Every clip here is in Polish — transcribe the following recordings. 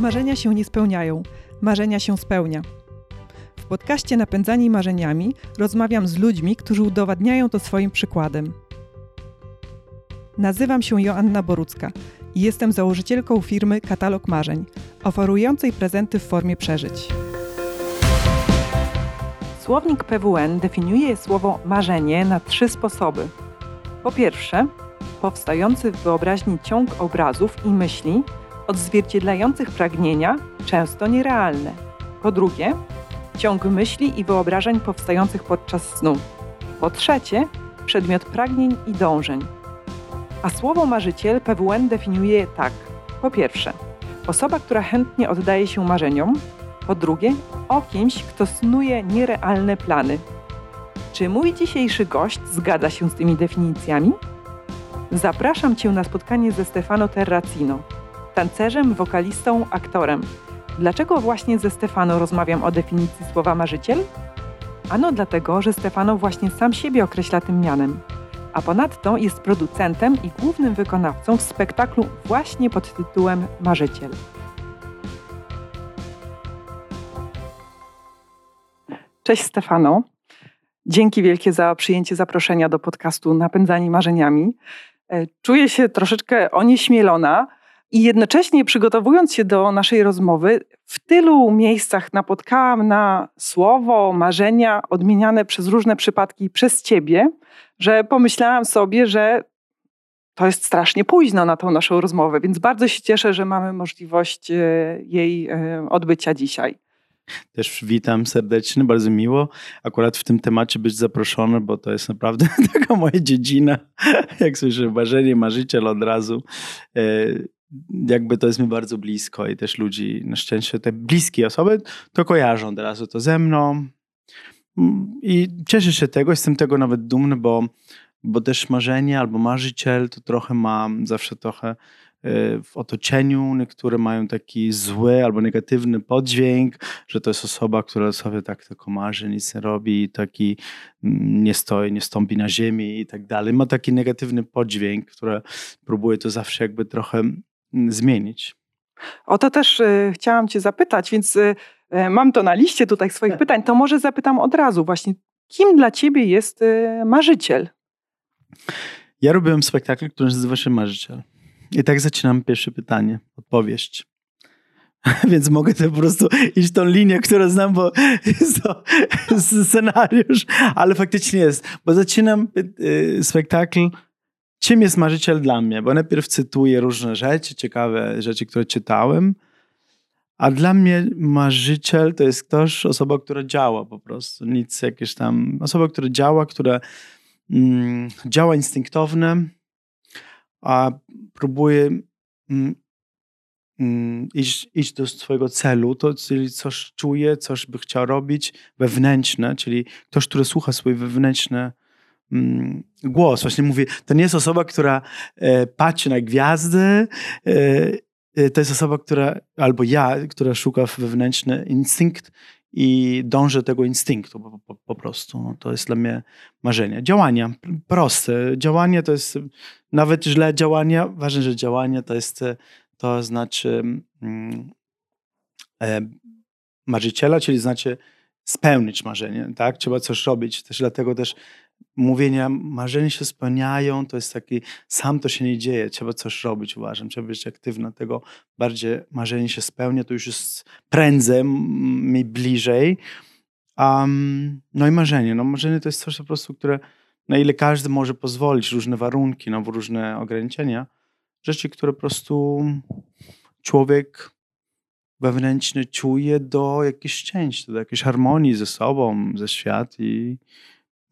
Marzenia się nie spełniają, marzenia się spełnia. W podcaście Napędzani Marzeniami rozmawiam z ludźmi, którzy udowadniają to swoim przykładem. Nazywam się Joanna Borucka i jestem założycielką firmy Katalog Marzeń, oferującej prezenty w formie przeżyć. Słownik PWN definiuje słowo marzenie na trzy sposoby. Po pierwsze, powstający w wyobraźni ciąg obrazów i myśli odzwierciedlających pragnienia, często nierealne. Po drugie, ciąg myśli i wyobrażeń powstających podczas snu. Po trzecie, przedmiot pragnień i dążeń. A słowo marzyciel PWN definiuje tak. Po pierwsze, osoba, która chętnie oddaje się marzeniom. Po drugie, o kimś, kto snuje nierealne plany. Czy mój dzisiejszy gość zgadza się z tymi definicjami? Zapraszam Cię na spotkanie ze Stefano Terracino, tancerzem, wokalistą, aktorem. Dlaczego właśnie ze Stefano rozmawiam o definicji słowa marzyciel? Ano dlatego, że Stefano właśnie sam siebie określa tym mianem. A ponadto jest producentem i głównym wykonawcą w spektaklu właśnie pod tytułem Marzyciel. Cześć Stefano. Dzięki wielkie za przyjęcie zaproszenia do podcastu Napędzani Marzeniami. E, czuję się troszeczkę onieśmielona i jednocześnie przygotowując się do naszej rozmowy, w tylu miejscach napotkałam na słowo, marzenia odmieniane przez różne przypadki przez ciebie, że pomyślałam sobie, że to jest strasznie późno na tą naszą rozmowę, więc bardzo się cieszę, że mamy możliwość e, jej e, odbycia dzisiaj. Też witam serdecznie, bardzo miło akurat w tym temacie być zaproszony, bo to jest naprawdę taka moja dziedzina. Jak słyszę marzenie, marzyciel od razu. Jakby to jest mi bardzo blisko i też ludzi, na szczęście te bliskie osoby to kojarzą od razu to ze mną. I cieszę się tego, jestem tego nawet dumny, bo, bo też marzenie albo marzyciel to trochę mam zawsze trochę Y, w otoczeniu, niektóre mają taki zły albo negatywny poddźwięk, że to jest osoba, która sobie tak tylko marzy, nic nie robi, taki mm, nie stoi, nie stąpi na ziemi i tak dalej. Ma taki negatywny poddźwięk, który próbuje to zawsze jakby trochę zmienić. O to też y, chciałam Cię zapytać, więc y, mam to na liście tutaj swoich tak. pytań. To może zapytam od razu właśnie, kim dla Ciebie jest y, marzyciel? Ja robiłem spektakl, który nazywa się Marzyciel. I tak zaczynam pierwsze pytanie, odpowiedź. Więc mogę to po prostu iść tą linię, którą znam, bo jest to scenariusz, ale faktycznie jest. Bo zaczynam spektakl, czym jest marzyciel dla mnie? Bo najpierw cytuję różne rzeczy, ciekawe rzeczy, które czytałem, a dla mnie marzyciel to jest ktoś, osoba, która działa po prostu. Nic jakieś tam, osoba, która działa, która mm, działa instynktownie, a próbuje mm, mm, iść, iść do swojego celu, to czyli coś czuje, coś by chciał robić wewnętrzne, czyli ktoś, który słucha swój wewnętrzny głos. Właśnie mówię, to nie jest osoba, która e, patrzy na gwiazdy, e, e, to jest osoba, która, albo ja, która szuka wewnętrzny instynkt i dążę tego instynktu po, po, po prostu. No, to jest dla mnie marzenie. Działania, proste. Działanie to jest, nawet źle działania, ważne, że działanie to jest, to znaczy mm, e, marzyciela, czyli znaczy spełnić marzenie, tak? Trzeba coś robić. Też dlatego też mówienia, marzenia się spełniają, to jest taki, sam to się nie dzieje, trzeba coś robić, uważam, trzeba być aktywny, tego bardziej marzenie się spełnia, to już jest prędzej, mi bliżej. Um, no i marzenie, no marzenie to jest coś po prostu, które na ile każdy może pozwolić, różne warunki, no, różne ograniczenia, rzeczy, które po prostu człowiek wewnętrzny czuje do jakiejś szczęścia, do jakiejś harmonii ze sobą, ze świat i,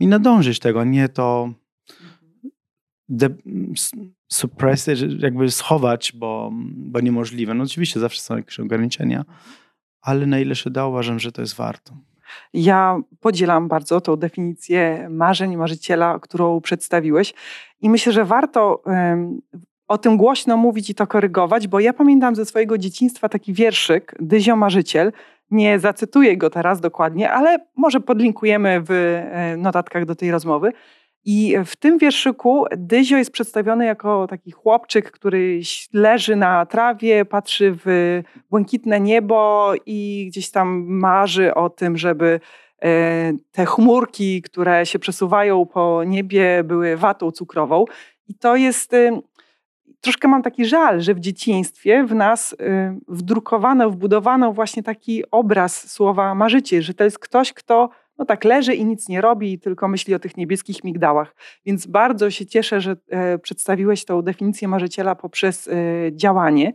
i nadążyć tego, nie to de, suppress, jakby schować, bo, bo niemożliwe. No oczywiście zawsze są jakieś ograniczenia, ale na ile się da, uważam, że to jest warto. Ja podzielam bardzo tą definicję marzeń, marzyciela, którą przedstawiłeś i myślę, że warto o tym głośno mówić i to korygować, bo ja pamiętam ze swojego dzieciństwa taki wierszyk Dyzio Marzyciel, nie zacytuję go teraz dokładnie, ale może podlinkujemy w e, notatkach do tej rozmowy. I w tym wierszyku Dyzio jest przedstawiony jako taki chłopczyk, który leży na trawie, patrzy w błękitne niebo i gdzieś tam marzy o tym, żeby e, te chmurki, które się przesuwają po niebie, były watą cukrową. I to jest. Troszkę mam taki żal, że w dzieciństwie w nas e, wdrukowano, wbudowano właśnie taki obraz słowa marzyciel, że to jest ktoś, kto no tak leży i nic nie robi, tylko myśli o tych niebieskich migdałach. Więc bardzo się cieszę, że e, przedstawiłeś tą definicję marzyciela poprzez e, działanie.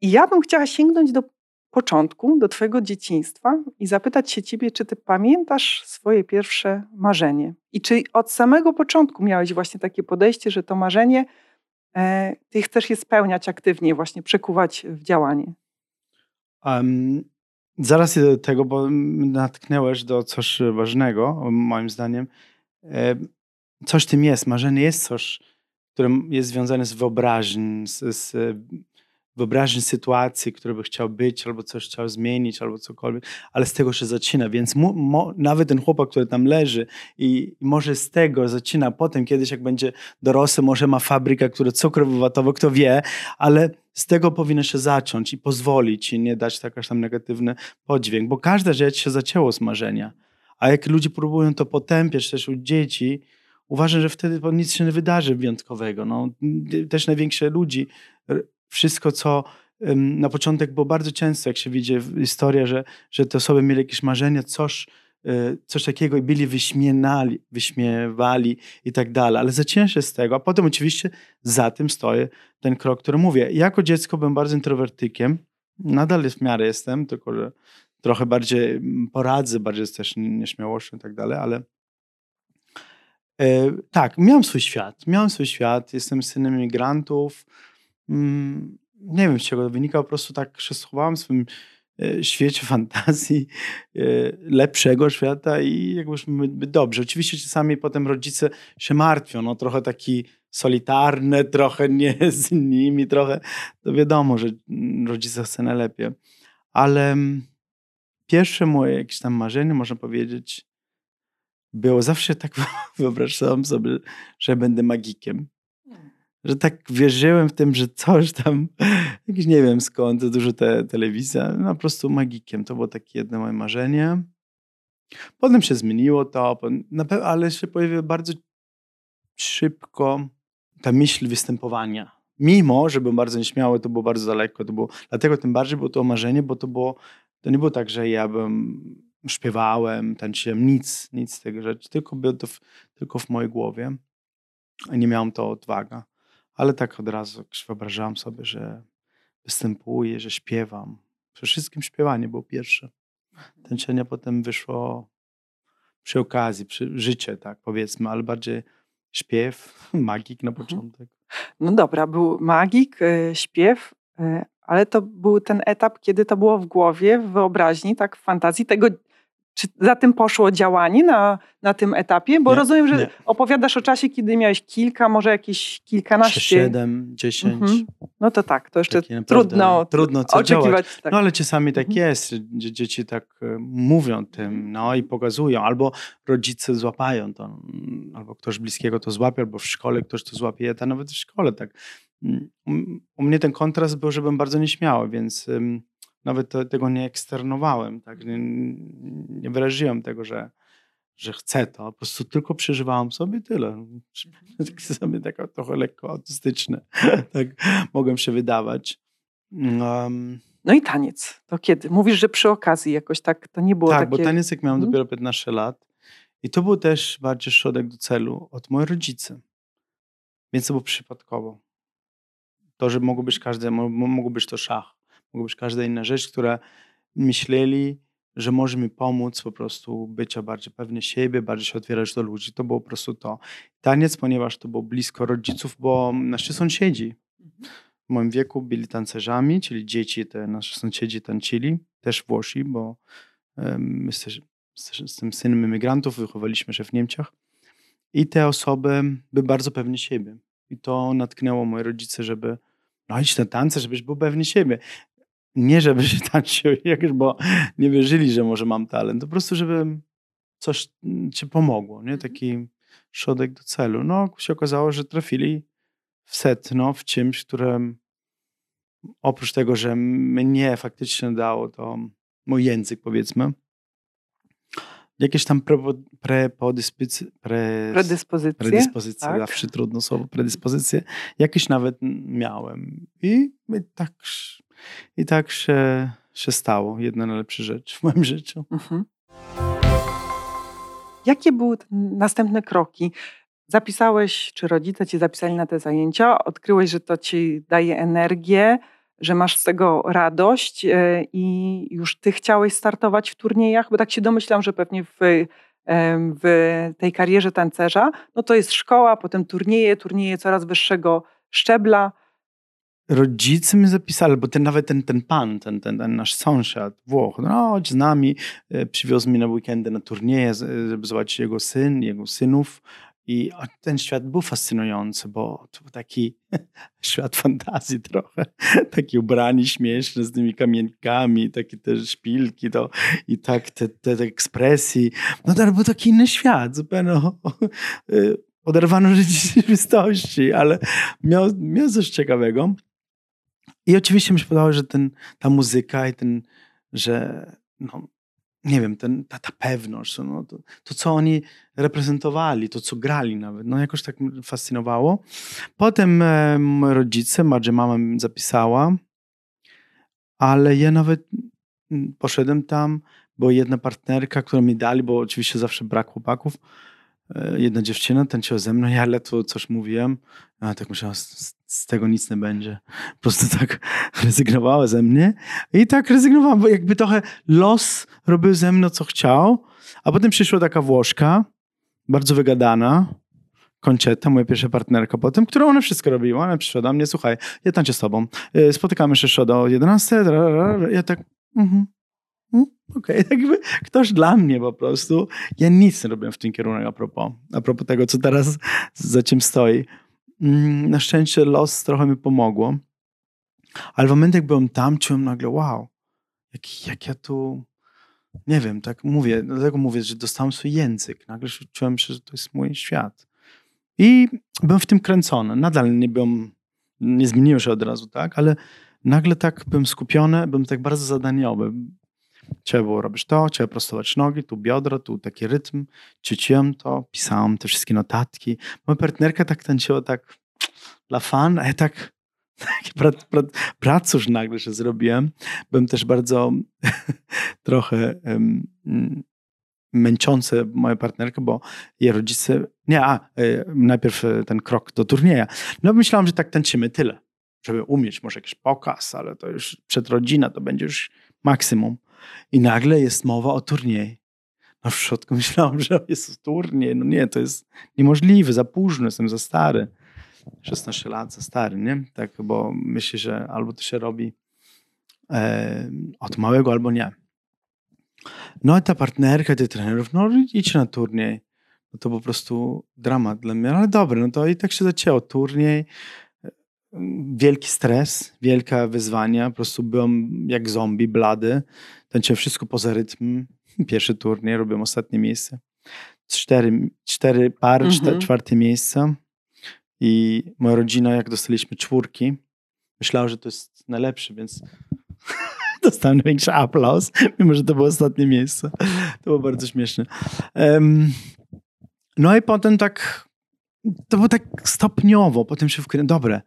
I ja bym chciała sięgnąć do początku, do Twojego dzieciństwa i zapytać się Ciebie, czy Ty pamiętasz swoje pierwsze marzenie? I czy od samego początku miałeś właśnie takie podejście, że to marzenie Ty chcesz je spełniać aktywnie, właśnie przekuwać w działanie? Um, Zaraz do tego, bo natknęłeś do coś ważnego, moim zdaniem. E, coś tym jest. Marzenie jest coś, które jest związane z wyobraźnią, z, z wyobraźni sytuacji, które by chciał być, albo coś chciał zmienić, albo cokolwiek, ale z tego się zaczyna, więc mu, mo, nawet ten chłopak, który tam leży i, może z tego zaczyna, potem kiedyś jak będzie dorosły, może ma fabrykę, która cukru wywatowy, kto wie, ale z tego powinno się zacząć i pozwolić i nie dać taki tam negatywny podźwięk, bo każda rzecz się zaczęło z marzenia, a jak ludzie próbują to potępiać też u dzieci, uważam, że wtedy nic się nie wydarzy wyjątkowego. No, też największe ludzi wszystko, co na początek było bardzo często, jak się widzi w historii, że, że te osoby mieli jakieś marzenia, coś, e, coś takiego i byli wyśmienali, wyśmiewali i tak dalej. Ale zaczyna z tego, a potem oczywiście za tym stoi ten krok, który mówię. Jako dziecko byłem bardzo introwertykiem, nadal w miarę jestem, tylko że trochę bardziej poradzę, bardziej też nieśmiałością i tak dalej, ale e, tak, miałem swój świat, miałem swój świat, jestem synem imigrantów, Mm, nie wiem z czego to wynika, po prostu tak się schowałem w swym e, świecie fantazji, e, lepszego świata i jakbyś dobrze. Oczywiście czasami potem rodzice się martwią, no trochę taki solitarne, trochę nie z nimi, trochę, to wiadomo, że rodzice chce najlepiej. Ale mm, pierwsze moje jakieś tam marzenie, można powiedzieć, było zawsze tak wyobrażałem sobie, że będę magikiem że tak wierzyłem w tym, że coś tam, jakiś nie wiem skąd, dużo te, telewizja, no po prostu magikiem. To było takie jedno moje marzenie. Potem się zmieniło to, ale się pojawiła bardzo szybko ta myśl występowania. Mimo, że byłem bardzo nieśmiały, to było bardzo daleko. To było, dlatego tym bardziej było to marzenie, bo to było, to nie było tak, że ja bym śpiewałem, tańczyłem, nic, nic z tego rzeczy, tylko było to w, tylko w mojej głowie. Nie miałem to odwaga ale tak od razu wyobrażałem sobie, że występuję, że śpiewam. Przede wszystkim śpiewanie było pierwsze. Tańczenie potem wyszło przy okazji, przy życie, tak powiedzmy, ale bardziej śpiew, magik na mhm. początek. No dobra, był magik, e, śpiew, e, ale to był ten etap, kiedy to było w głowie, w wyobraźni, tak w fantazji tego czy za tym poszło działanie na, na tym etapie? Bo nie, rozumiem, że nie. opowiadasz o czasie, kiedy miałeś kilka, może jakieś kilkanaście. Siedem, dziesięć. Mhm. No to tak, to jeszcze trudno, trudno co oczekiwać. Tak. No ale czasami tak mhm. jest, że dzieci tak e, mówią tym, no i pokazują, albo rodzice złapają to, albo ktoś bliskiego to złapie, albo w szkole ktoś to złapie, ja nawet w szkole tak. Mm, u mnie ten kontrast był, że byłem bardzo nieśmiały, więc nawet to, tego nie eksternowałem, tak? nie, nie wyraziłem tego, że, że chcę to, po prostu tylko przeżywałem sobie tyle. Mhm. Tak sobie tak trochę lekko autystyczne, tak mogłem się wydawać. Um, no i taniec, to kiedy? Mówisz, że przy okazji jakoś tak, to nie było tak, takie... bo taniec jak miałem hmm? dopiero 15 lat i to był też bardziej środek do celu od moich rodziców. Więc to było przypadkowo. To, że mogło być każde, mogło być to szach mogło być każda inna rzecz, która myśleli, że może mi pomóc po prostu bycia bardziej pewny siebie, bardziej się otwierać do ludzi. To było po prostu to. Taniec, ponieważ to było blisko rodziców, bo nasi sąsiedzi w moim wieku byli tancerzami, czyli dzieci, te nasi sąsiedzi tańczyli, też Włosi, bo my z, z, z tym synem imigrantów wychowaliśmy się w Niemczech. I te osoby były bardzo pewne siebie. I to natknęło moje rodzice, żeby no idź na tance, żebyś był pewny siebie nie żeby się tańczył, bo nie wierzyli, że może mam talent, po prostu żeby coś ci pomogło, nie? Mhm. Taki środek do celu. No, się okazało, że trafili w setno, w czymś, które oprócz tego, że mnie faktycznie dało to mój język, powiedzmy, jakieś tam predyspozycje, pre, predyspozycje, predyspozycje tak? zawsze trudno słowo, predyspozycje, jakieś nawet miałem. I, i tak, i tak się, się stało. Jedna najlepsza rzecz w moim życiu. Mhm. Jakie były następne kroki? Zapisałeś, czy rodzice ci zapisali na te zajęcia, odkryłeś, że to ci daje energię, że masz z tego radość e, i już ty chciałeś startować w turniejach, bo tak się domyślam, że pewnie w, w tej karierze tancerza, no to jest szkoła, potem turnieje, turnieje coraz wyższego szczebla. Rodzice mnie zapisali, bo ten, nawet ten, ten pan, ten, ten, ten nasz sąsiad, Włoch, no chodź z nami, e, przywiózł mnie na weekendy na turnieje, żeby zobaczyć jego syn, jego synów. I ten świat był fascynujący, bo to był taki świat fantazji trochę. Takie ubrani śmieszne z tymi kamienkami, takie te szpilki to, i tak te, te, te ekspresji. No to był taki inny świat, zupełnie y, oderwany od rzeczywistości, ale miał, miał coś ciekawego. I oczywiście mi się podobało, że ten, ta muzyka i ten, że no, nie wiem, ten, ta, ta pewność, no, to, to, co oni reprezentowali, to, co grali nawet, no jakoś tak mnie fascynowało. Potem e, rodzice, Marze mama mi zapisała, ale ja nawet mm, poszedłem tam, bo jedna partnerka, którą mi dali, bo oczywiście zawsze brak chłopaków, jedna dziewczyna tańczyła ze mną, ja ledwo coś mówiłem, a tak myślałem, z, z, tego nic nie będzie. Po prostu tak rezygnowała ze mnie i tak rezygnowałam, bo jakby trochę los robił ze mną, co chciał, a potem przyszła taka Włoszka, bardzo wygadana, Koncieta, moja pierwsza partnerka potem, którą ona wszystko robiła. Ona przyszła do mnie, słuchaj, ja tańczę z tobą. Y, spotykamy się jeszcze do 11. Ja tak, mhm. Mm, Okej, okay. jakby ktoś dla mnie po prostu. Ja nic nie robiłem w tym kierunku a propos, a propos tego, co teraz za czym stoi. Mm, na szczęście los trochę mi pomogło. Ale w momencie, jak byłem tam, czułem nagle, wow, jak, jak ja tu, nie wiem, tak mówię, dlatego mówię, że dostałem swój język. Nagle czułem się, że to jest mój świat. I byłem w tym kręcony. Nadal nie byłem, nie zmieniłem się od razu, tak, ale nagle tak byłem skupiony, byłem tak bardzo zadaniowy. Trzeba było robić to, trzeba prostować nogi, tu biodra, tu taki rytm. Ćwiczyłem to, pisałem te wszystkie notatki. Moja partnerka tak tańczyła tak dla fan, a ja tak taki prac, prac, nagle się zrobiłem. Byłem też bardzo trochę um, męczący moją partnerkę, bo jej rodzice, nie, a y, najpierw e, ten krok do turnieja. No myślałem, że tak tańczymy tyle, żeby umieć może jakiś pokaz, ale to już przed rodzina to będzie już maksimum. I nagle jest mowa o turniej. No w środku myślałem, że jest turniej. No nie, to jest niemożliwe, za późno, jestem za stary. 16 lat, za stary, nie? Tak, bo myślę, że albo to się robi e, od małego, albo nie. No i ta partnerka tych trenerów, no idź na turniej. No to po prostu dramat dla mnie, ale dobre, no to i tak się zaczęło. Turniej, wielki stres, wielka wyzwania. Po prostu byłem jak zombie, blady. Tańczyłem wszystko poza rytm. Pierwszy turniej, robiłem ostatnie miejsce. Cztery, cztery pary, mhm. czwarte miejsce. I moja rodzina, jak dostaliśmy czwórki, myślała, że to jest najlepszy, więc dostałem największy aplauz, mimo że to było ostatnie miejsce. To było bardzo śmieszne. Um, no i potem tak, to było tak stopniowo, potem się wkręciłem, dobre,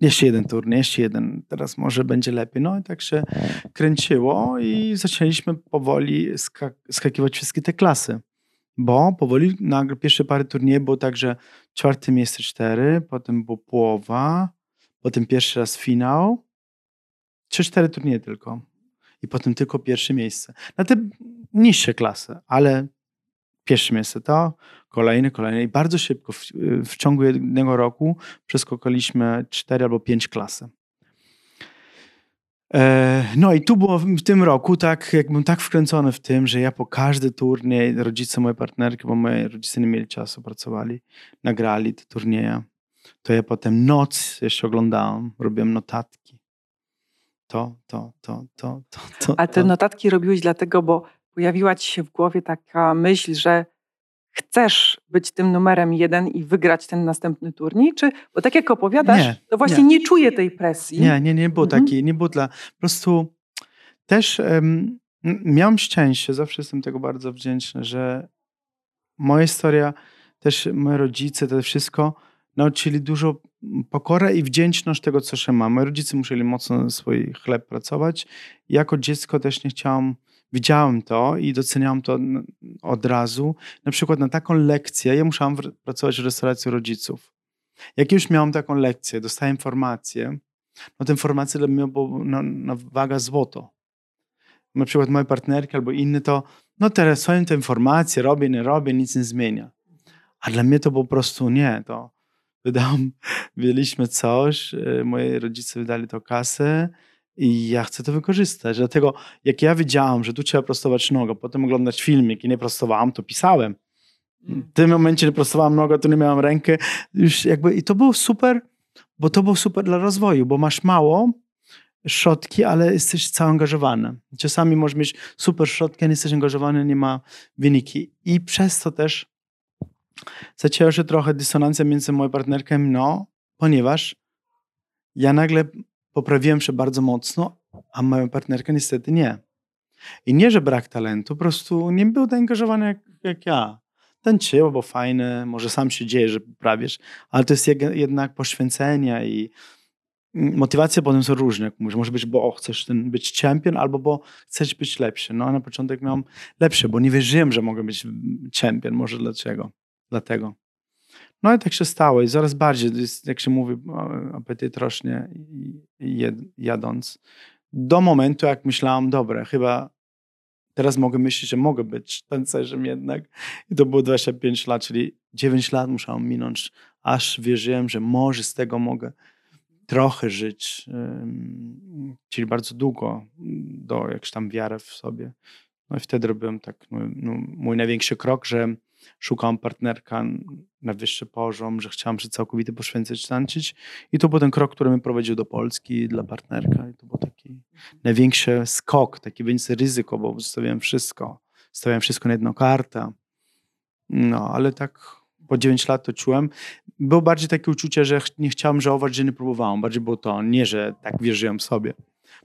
jeszcze jeden turniej, jeszcze jeden, teraz może będzie lepiej. No i tak się kręciło i zaczęliśmy powoli skak- skakiwać wszystkie te klasy. Bo powoli nagle pierwsze parę turniejów było tak, że czwarte miejsce cztery, potem było połowa, potem pierwszy raz finał, trzy, cztery turnieje tylko. I potem tylko pierwsze miejsce. Na te niższe klasy, ale pierwsze miejsce to, kolejny, kolejny. I bardzo szybko, w, w ciągu jednego roku przeskokaliśmy cztery albo pięć klasy. E, no i tu było w tym roku tak, jakbym tak wkręcony w tym, że ja po każdy turniej, rodzice mojej partnerki, bo moi rodzice nie mieli czasu, pracowali, nagrali te turnieje, to ja potem noc jeszcze oglądałem, robiłem notatki. To, to, to, to, to, to. A te notatki robiłeś dlatego, bo pojawiła ci się w głowie taka myśl, że chcesz być tym numerem jeden i wygrać ten następny turniej? Czy, bo tak jak opowiadasz, Nie, to właśnie nie. nie, czuję tej presji. Nie, nie, nie było Mhm. takiej, nie było dla, po prostu też em, m- miałem szczęście, zawsze jestem tego bardzo wdzięczny, że moja historia, też moi rodzice, to wszystko nauczyli dużo pokorę i wdzięczność tego, co się ma. Moi rodzice musieli mocno swój chleb pracować. Jako dziecko też nie chciałam, widziałem to i doceniałem to od razu. Na przykład na taką lekcję, ja musiałam w- pracować w restauracji rodziców. Jak już miałam taką lekcję, dostałem informację, no tę informację dla mnie była na, na waga złoto. Na przykład moje partnerki albo inny to, no teraz są te informacje, robię, nie robię, nic nie zmienia. A dla mnie to po prostu nie, to wydałem, wydaliśmy coś, y, moi rodzice wydali to kasę i ja chcę to wykorzystać. Dlatego jak ja wiedziałam, że tu trzeba prostować nogę, potem oglądać filmik i nie prostowałam, to pisałem. W tym momencie nie prostowałam nogę, to nie miałam rękę. Już jakby, I to było super, bo to było super dla rozwoju, bo masz mało środki, ale jesteś cały angażowany. Czasami możesz mieć super środki, a nie jesteś angażowany, nie ma wyniki. I przez to też zaczęła się trochę dysonancja między moją partnerką, no, ponieważ ja nagle poprawiłem się bardzo mocno, a moja partnerka niestety nie. I nie, że brak talentu, po prostu nie był zaangażowany jak, jak ja. Tańczyło, bo fajne, może sam się dzieje, że poprawisz, ale to jest jednak poświęcenia i motywacje potem są różne. Może być, bo chcesz ten, być champion, albo bo chcesz być lepszy. No a na początek miałem lepsze, bo nie wierzyłem, że mogę być champion. Może dlaczego? Dlatego. No i tak się stało i coraz bardziej, jak się mówi, apetyt rośnie jadąc. Do momentu, jak myślałam, dobra, chyba teraz mogę myśleć, że mogę być tancerzem jednak. I to było 25 lat, czyli 9 lat musiałem minąć, aż wierzyłem, że może z tego mogę trochę żyć, czyli bardzo długo, do jakąś tam wiarę w sobie. No i wtedy robiłem tak, no, no, mój największy krok, że szukałem partnerka na wyższy poziom, że chciałem się całkowicie poświęcać, tańczyć. I to był ten krok, który mnie prowadził do Polski dla partnerka. I to był taki największy skok, takie większe ryzyko, bo zostawiałem wszystko. Stawiałem wszystko na jedną kartę. No, ale tak po 9 lat to czułem. Było bardziej takie uczucie, że nie chciałem żałować, że nie próbowałem. Bardziej było to, nie, że tak wierzyłem w sobie.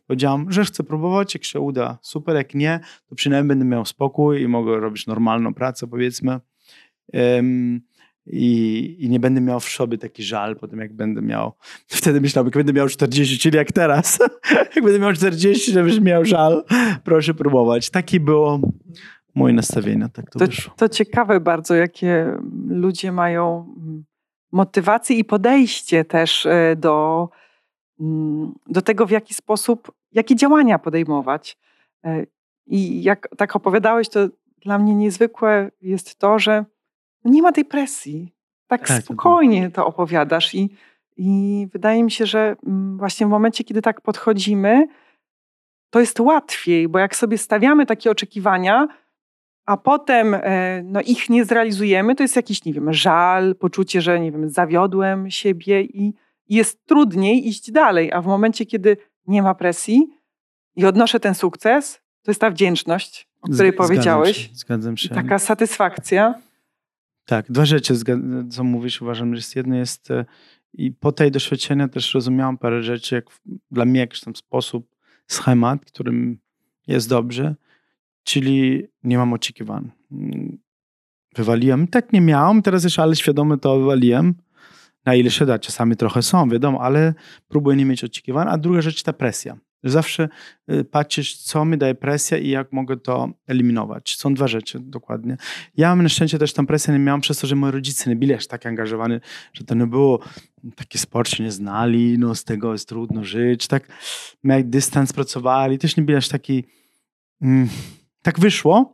Powiedziałam, że chcę próbować, jak się uda, super, jak nie, to przynajmniej będę miał spokój i mogę robić normalną pracę, powiedzmy. Em, i, I nie będę miał w sobie taki żal potem, jak będę miał. Wtedy myślałem, jak będę miał 40, czyli jak teraz. jak będę miał 40, żebyś miał żal, proszę próbować. Takie było moje nastawienie, tak to, To, wyszło. to ciekawe bardzo, jakie ludzie mają motywacje i podejście też e, do, do tego, w jaki sposób, jakie działania podejmować. E, I jak tak opowiadałeś, to dla mnie niezwykłe jest to, że no nie ma tej presji. Tak Tak, to spokojnie to opowiadasz i, i wydaje mi się, że mm, właśnie w momencie, kiedy tak podchodzimy, to jest łatwiej, bo jak sobie stawiamy takie oczekiwania, a potem e, no, ich nie zrealizujemy, to jest jakiś, nie wiem, żal, poczucie, że nie wiem, zawiodłem siebie i jest trudniej iść dalej. A w momencie, kiedy nie ma presji i odnoszę ten sukces, to jest ta wdzięczność, o której Zg- powiedziałeś. Zgadzam się. Zgadzam się. I taka satysfakcja. Tak, dwa rzeczy, co mówisz, uważam, że jest jedno jest e, i po tej doświadczeniu też rozumiałam parę rzeczy, jak dla mnie jakiś tam sposób, schemat, którym jest dobrze, czyli nie mam oczekiwań. Mm, Wywaliłem, tak nie miałem, teraz jeszcze ale świadomy to wywaliłem, na ile się da, czasami trochę są, wiadomo, ale próbuję nie mieć oczekiwań, a druga rzecz ta presja. Zawsze y, patrzysz, co mi daje presja i jak mogę to eliminować. Są dwa rzeczy dokładnie. Ja na szczęście też tam presję nie miałam przez to, że moi rodzice nie byli aż tak angażowani, że to nie było takie sport się nie znali, no z tego jest trudno żyć, tak jak dystans pracowali, też nie byli aż taki mm, tak wyszło,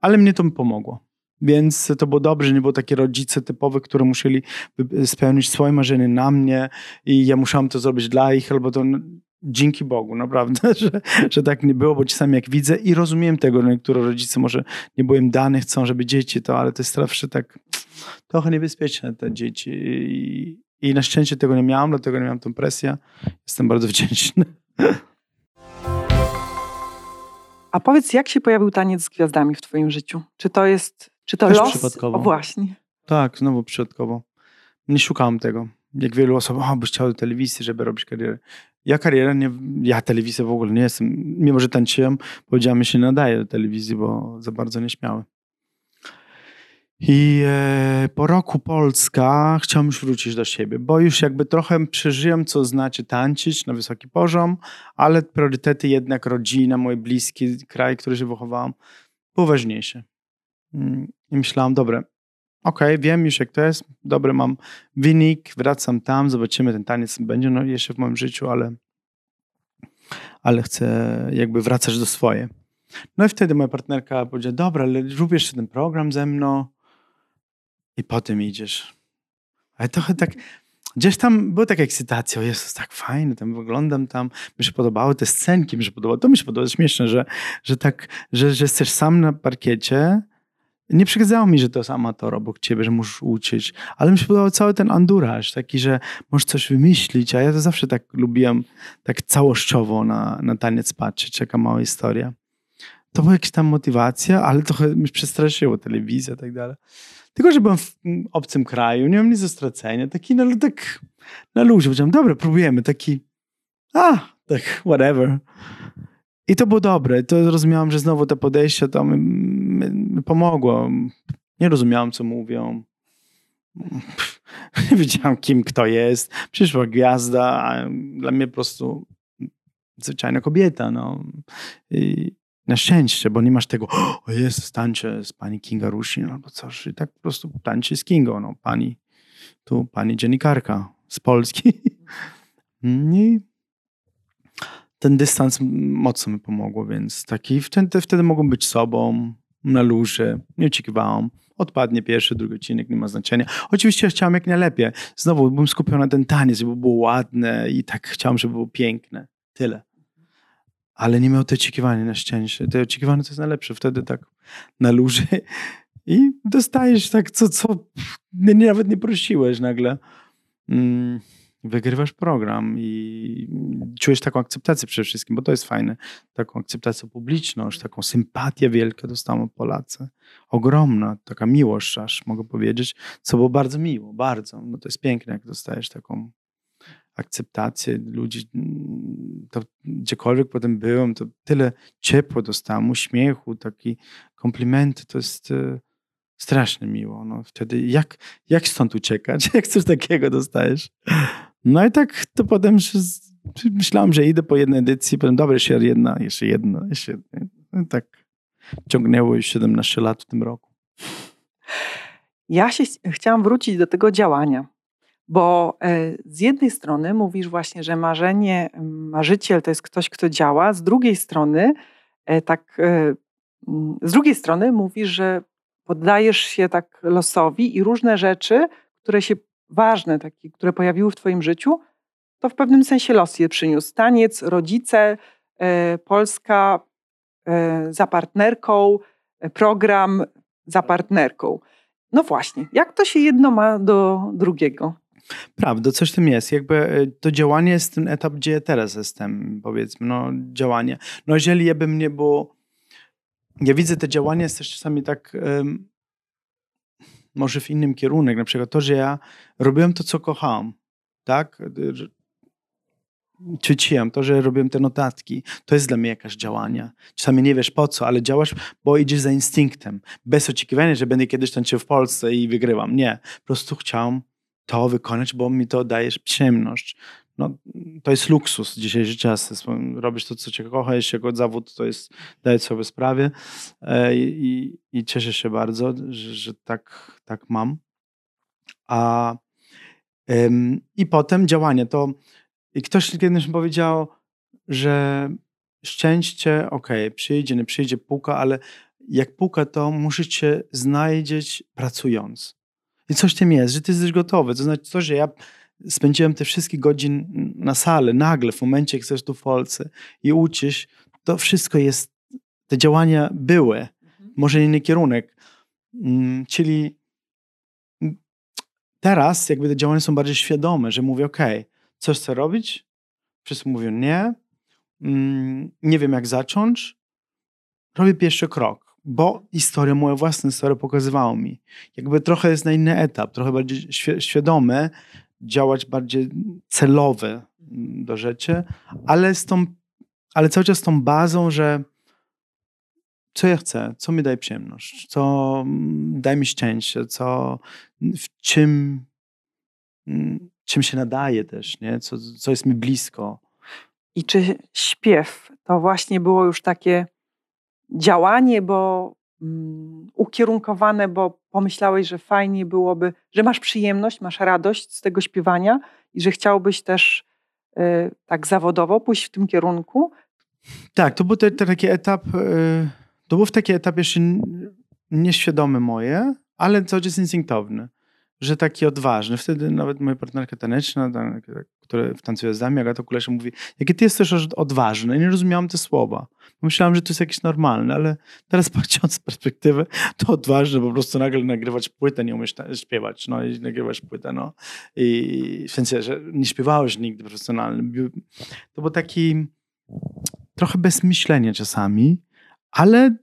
ale mnie to pomogło. Więc to było dobrze, nie było takie rodzice typowe, które musieli spełnić swoje marzenie na mnie i ja musiałam to zrobić dla ich, albo to no, dzięki Bogu, naprawdę, że, że tak nie było, bo czasami jak widzę i rozumiem tego, że niektóre rodzice może nie było im dane, chcą, żeby dzieci to, ale to jest zawsze tak trochę niebezpieczne te dzieci i, i na szczęście tego nie miałam, dlatego nie miałam tą presję. Jestem bardzo wdzięczny. A powiedz, jak się pojawił taniec z gwiazdami w Twoim życiu? Czy to jest Czy to Też los? przypadkowo. O właśnie. Tak, znowu przypadkowo. Nie szukałem tego. Jak wielu osób, o, byś chciał do telewizji, żeby robić karierę. Ja karierę, nie, ja telewizję w ogóle nie jestem. Mimo, że tańczyłem, powiedziałem, że się nie nadaje do telewizji, bo za bardzo nieśmiały. I e, po roku Polska chciałem już wrócić do siebie, bo już jakby trochę przeżyłem, co znaczy tańczyć na wysoki poziom, ale priorytety jednak rodzina, mój bliski kraj, który się wychowałem, był ważniejszy. Mm, I myślałem, dobra, okej, wiem już jak to jest, dobry mam wynik, wracam tam, zobaczymy, ten taniec będzie no, jeszcze w moim życiu, ale, ale chcę jakby wracać do swoje. No i wtedy moja partnerka powiedziała, dobra, ale rób ten program ze mną i potem idziesz. Ale trochę tak, gdzieś tam była taka ekscytacja, o Jezus, tak fajnie, tam wyglądam tam, mi się podobały te scenki, mi się podobało, to mi się podobało, śmieszne, że, że tak, że, że jesteś sam na parkiecie, nie przeszkadzało mi, że to jest amator obok ciebie, że musisz uczyć, ale mi się podobał cały ten anduraż, taki, że możesz coś wymyślić, a ja to zawsze tak lubiłem, tak całościowo na, na taniec patrzeć, jaka mała historia. To była jakaś tam motywacja, ale trochę mi przestraszyło telewizja i tak dalej. Tylko, że byłem w obcym kraju, nie mam nic do stracenia, taki no, tak na luzie, powiedziałem, dobra, próbujemy, taki a, tak, whatever. I to było dobre. To rozumiałem, że znowu mi, mi, mi pomogło. Nie rozumiałem, co mówią. Nie wiedziałem, kim kto jest. Przyszła gwiazda, a dla mnie po prostu zwyczajna kobieta. No. I na szczęście, bo nie masz tego, o jest, tańczę z pani Kinga Rusin albo coś. I tak po prostu tańczy z Kingą. No. Pani, tu pani dziennikarka z Polski. I ten dystans mocno mi pomogło, więc taki wtedy, wtedy mogłem być sobą, na luzie, nie oczekiwałem. Odpadnie pierwszy, drugi odcinek, nie ma znaczenia. Oczywiście chciałem jak najlepiej. Znowu byłem skupiony na ten taniec, żeby było ładne i tak chciałem, żeby było piękne. Tyle. Ale nie miał te oczekiwania na szczęście. Te oczekiwania to jest najlepsze. Wtedy tak na luzie i dostajesz tak, co, co nie, nawet nie prosiłeś nagle. Mm wygrywasz program i czujesz taką akceptację przede wszystkim, bo to jest fajne. Taką akceptację publiczną, taką sympatię wielką dostałem od Polacy. Ogromna, taka miłość aż mogę powiedzieć, co było bardzo miło, bardzo. No to jest piękne, jak dostajesz taką akceptację ludzi. To gdziekolwiek potem byłem, to tyle ciepło dostałem, uśmiechu, taki komplimenty, to jest e, strasznie miło. No wtedy jak, jak stąd uciekać? Jak coś takiego dostajesz? No i tak to potem z- myślałem, że idę po jednej edycji, potem dobra, jeszcze jedna, jeszcze jedna, jeszcze jedna. No tak ciągnęło już 17 lat w tym roku. Ja się ch- chciałam wrócić do tego działania, bo e, z jednej strony mówisz właśnie, że marzenie, marzyciel to jest ktoś, kto działa, z drugiej strony e, tak, e, z drugiej strony mówisz, że poddajesz się tak losowi i różne rzeczy, które się ważne, takie, które pojawiły w twoim życiu, to w pewnym sensie los je przyniósł. Taniec, rodzice, e, Polska e, za partnerką, e, program za partnerką. No właśnie, jak to się jedno ma do drugiego? Prawda, coś w tym jest. Jakby to działanie jest ten etap, gdzie teraz jestem, powiedzmy, no działanie. No jeżeli ja bym nie było, ja widzę te działania jest też czasami tak może w innym kierunek, na przykład to, że ja robiłem to, co kochałem, tak? Ćwiczyłem to, że robiłem te notatki. To jest dla mnie jakaś działanie. Czasami nie wiesz po co, ale działasz, bo idziesz za instynktem. Bez oczekiwania, że będę kiedyś tańczył w Polsce i wygrywam. Nie. Po prostu chciałem to wykonać, bo mi to daje przyjemność. No, to jest luksus dzisiejszy czas. Robisz to, co cię kocha, jeśli jako zawód, to jest, daję sobie sprawę e, i, i cieszę się bardzo, że, że tak, tak mam. A, em, I potem działanie. To i ktoś kiedyś powiedział, że szczęście, okej, przyjdzie, nie przyjdzie, puka, ale jak puka, to musicie znajdzieć pracując. I coś tym jest, że ty jesteś gotowy. To znaczy to, że ja spędziłem te wszystkie godziny na salę, nagle, w momencie, jak jesteś tu w Polsce i uczysz, to wszystko jest, te działania były, może inny kierunek. Mm, Czyli teraz jakby te działania są bardziej świadome, że mówię, okej, coś chcę robić, wszyscy mówią nie, mm, nie wiem jak zacząć, robię pierwszy krok. bo historia, moja własna historia pokazywała mi. Jakby trochę jest na inny etap, trochę bardziej świadome, działać bardziej celowe do rzeczy, ale, z tą, ale cały czas z tą bazą, że co ja chcę, co mi daje przyjemność, co daje mi szczęście, co, w czym, czym się nadaje też, nie? Co, co jest mi blisko. I czy śpiew to właśnie było już takie działanie, bo ukierunkowane, bo pomyślałeś, że fajnie byłoby, że masz przyjemność, masz radość z tego śpiewania i że chciałbyś też y, tak zawodowo pójść w tym kierunku? Tak, to był te, te taki etap, y, to był taki etap jeszcze nieświadomy moje, ale cały czas instynktowny że taki odważny. Wtedy nawet moja partnerka taneczna, która tancuje z nami, Agata Kulesza mówi, jakie ty jesteś odważny. I nie rozumiałam te słowa. Myślałam, że to jest jakieś normalne, ale teraz patrząc z perspektywy, to odważne po prostu nagle nagrywać płytę, nie umiesz śpiewać, no i nagrywać płytę, no. I w sensie, że nie śpiewałeś nigdy profesjonalnie. To był taki trochę bez myślenia czasami, ale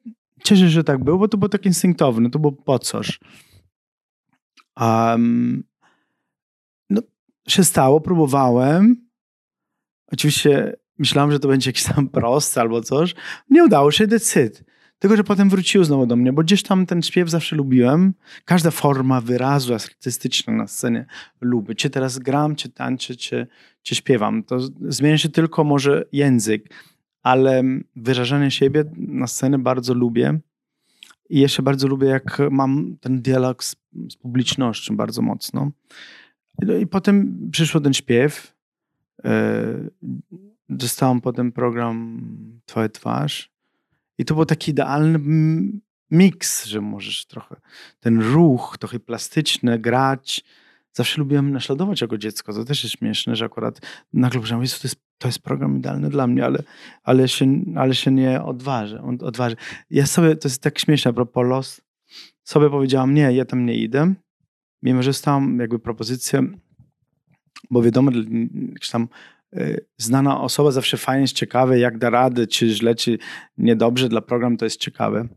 cieszę się, że tak było, bo to było tak instynktowne, to było po coś. Um, no, się stało, próbowałem. Oczywiście myślałem, że to będzie jakiś tam prosty albo coś. Nie udało się, decyd. Tylko, że potem wrócił znowu do mnie, bo gdzieś tam ten śpiew zawsze lubiłem. Każda forma wyrazu artystyczna na scenie lubię. Czy teraz gram, czy tańczę, czy, czy śpiewam. To zmienia się tylko może język, ale wyrażanie siebie na scenie bardzo lubię. I jeszcze bardzo lubię, jak mam ten dialog z, z publicznością bardzo mocno. No i potem przyszło ten śpiew. Yy, dostałam potem program Twoja twarz. I to był taki idealny miks, że możesz trochę ten ruch, trochę plastyczny, grać. Zawsze lubiłem naśladować jako dziecko. To też jest śmieszne, że akurat nagle powiedziałem, to jest to jest program idealny dla mnie, ale, ale, się, ale się nie odważę, odważę. Ja sobie, to jest tak śmieszne, a propos los, sobie powiedziałam, nie, ja tam nie idę, mimo że dostałam jakby propozycję, bo wiadomo, że tam y, znana osoba zawsze fajnie jest ciekawe, jak da radę, czy źle, czy niedobrze dla programu, to jest ciekawe.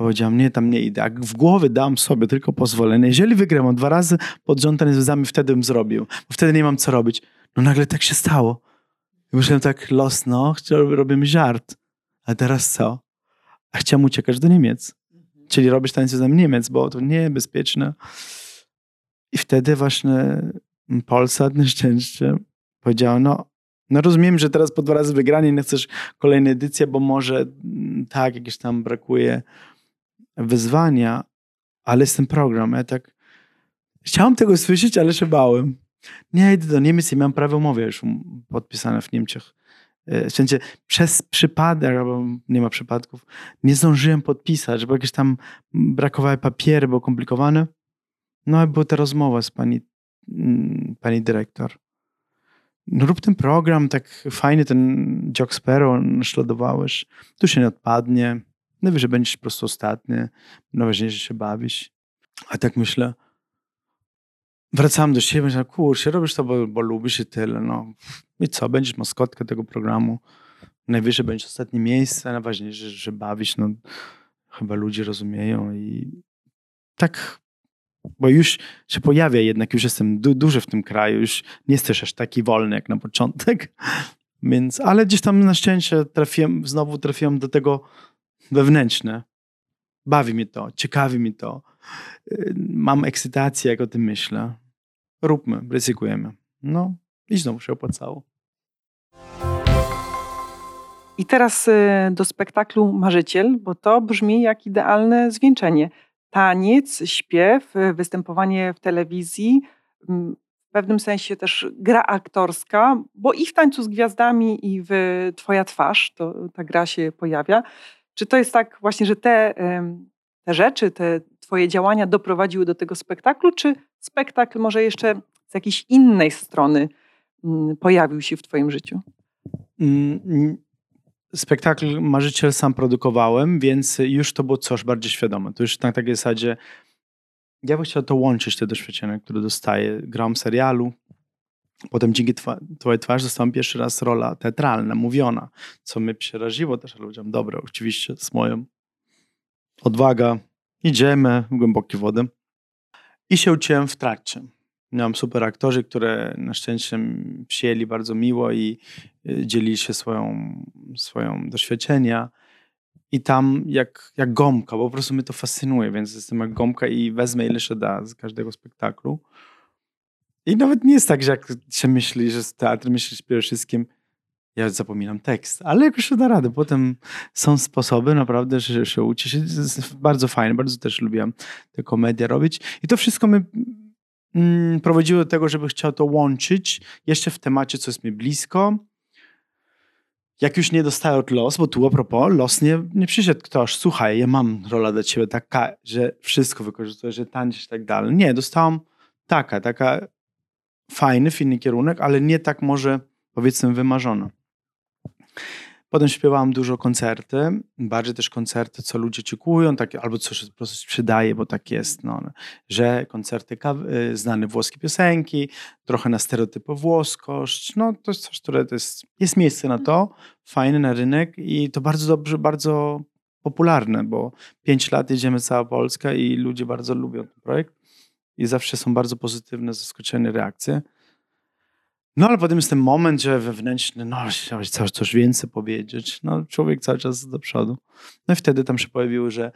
Powiedziałam, nie, tam nie idę. Jak w głowie dam sobie tylko pozwolenie, jeżeli wygram dwa razy pod rząd ten wtedy bym zrobił, bo wtedy nie mam co robić. No nagle tak się stało. I myślałem tak, los, no, robimy żart. A teraz co? A chciałem uciekać do Niemiec. Czyli robić tańce z Niemiec, bo to niebezpieczne. I wtedy właśnie Polsat na szczęście powiedział, no, no rozumiem, że teraz po dwa razy wygranie nie chcesz kolejnej edycji, bo może mm, tak, jakieś tam brakuje wyzwania, ale jest ten program. Ja tak chciałem tego słyszeć, ale się bałem. Nie idę do Niemiec i miałem prawo umowy już podpisane w Niemczech. E, w sensie przez przypadek, albo nie ma przypadków, nie zdążyłem podpisać, bo jakieś tam brakowały papiery, było komplikowane. No i była ta rozmowa z pani, mm, pani dyrektor. No rób ten program, tak fajnie ten Jock Sparrow naśladowałeś. Tu się nie odpadnie. Najwyżej będziesz po prostu ostatni. Najważniejsze, się bawisz. A tak myślę, wracałem do siebie, że kurczę, robisz to, bo, bo lubisz i tyle. No. I co, będziesz maskotką tego programu. Najwyżej będziesz ostatnie miejsce, najważniejsze, że bawisz. No, chyba ludzie rozumieją i tak, bo już się pojawia jednak, już jestem du duży w tym kraju, już nie jesteś aż taki wolny jak na początek. Więc, ale gdzieś tam na szczęście trafiłem, znowu trafiłem do tego wewnętrzne. Bawi mnie to, ciekawi mi to. Y, mam ekscytację, jak o tym myślę róbmy, ryzykujemy. No i znowu się opłacało. I teraz y, do spektaklu Marzyciel, bo to brzmi jak idealne zwieńczenie. Taniec, śpiew, występowanie w telewizji, mm, w pewnym sensie też gra aktorska, bo i w Tańcu z Gwiazdami, i w Twoja twarz to, ta gra się pojawia. Czy to jest tak właśnie, że te, te rzeczy, te Twoje działania doprowadziły do tego spektaklu, czy spektakl może jeszcze z jakiejś innej strony mm, pojawił się w Twoim życiu? Mm, spektakl Marzyciel sam produkowałem, więc już to było coś bardziej świadome. To już na takiej zasadzie ja bym chciał to łączyć, te doświadczenia, które dostaję. Gram serialu, potem dzięki Twojej twarzy dostałem pierwszy raz rola teatralna, mówiona, co mnie przeraziło też, powiedziałem, dobra, oczywiście z moją odwaga, idziemy w głębokie wody. I się uczyłem w trakcie. Miałem super aktorzy, które na szczęście przyjęli bardzo miło i y, dzielili się swoją, swoją doświadczenia. I tam jak, jak gąbka, bo po prostu mnie to fascynuje, więc jestem jak gąbka i wezmę ile się da z każdego spektaklu. I nawet nie jest tak, że jak się myśli, że z teatr myślisz przede wszystkim, ja zapominam tekst, ale jakoś się da radę. Potem są sposoby naprawdę, że się uczy się. Jest bardzo fajne, bardzo też lubiłem te komedie robić. I to wszystko mnie mm, prowadziło do tego, żeby chciał to łączyć jeszcze w temacie, co jest mi blisko. Jak już nie dostałem od los, bo tu a propos, los nie, nie przyszedł ktoś, słuchaj, ja mam rolę dla ciebie taka, że wszystko wykorzystuję, że tańczysz i tak dalej. Nie, dostałam taka, taka fajny, fajny kierunek, ale nie tak może powiedzmy wymarzona. Potem śpiewałam dużo koncerty, bardziej też koncerty, co ludzie oczekują, takie, albo coś po prostu sprzedaje, bo tak jest, no, że koncerty y, znane włoskie piosenki, trochę na stereotypy włoskość, no to jest coś, które jest, jest miejsce na to, fajne na rynek i to bardzo dobrze, bardzo popularne, bo pięć lat jedziemy cała Polska i ludzie bardzo lubią ten projekt i zawsze są bardzo pozytywne, zaskoczone reakcje. No ale potem jest ten moment, że wewnętrzny, no chciałeś coś, coś więcej powiedzieć. No człowiek cały czas do przodu. No i wtedy tam się pojawiło, że,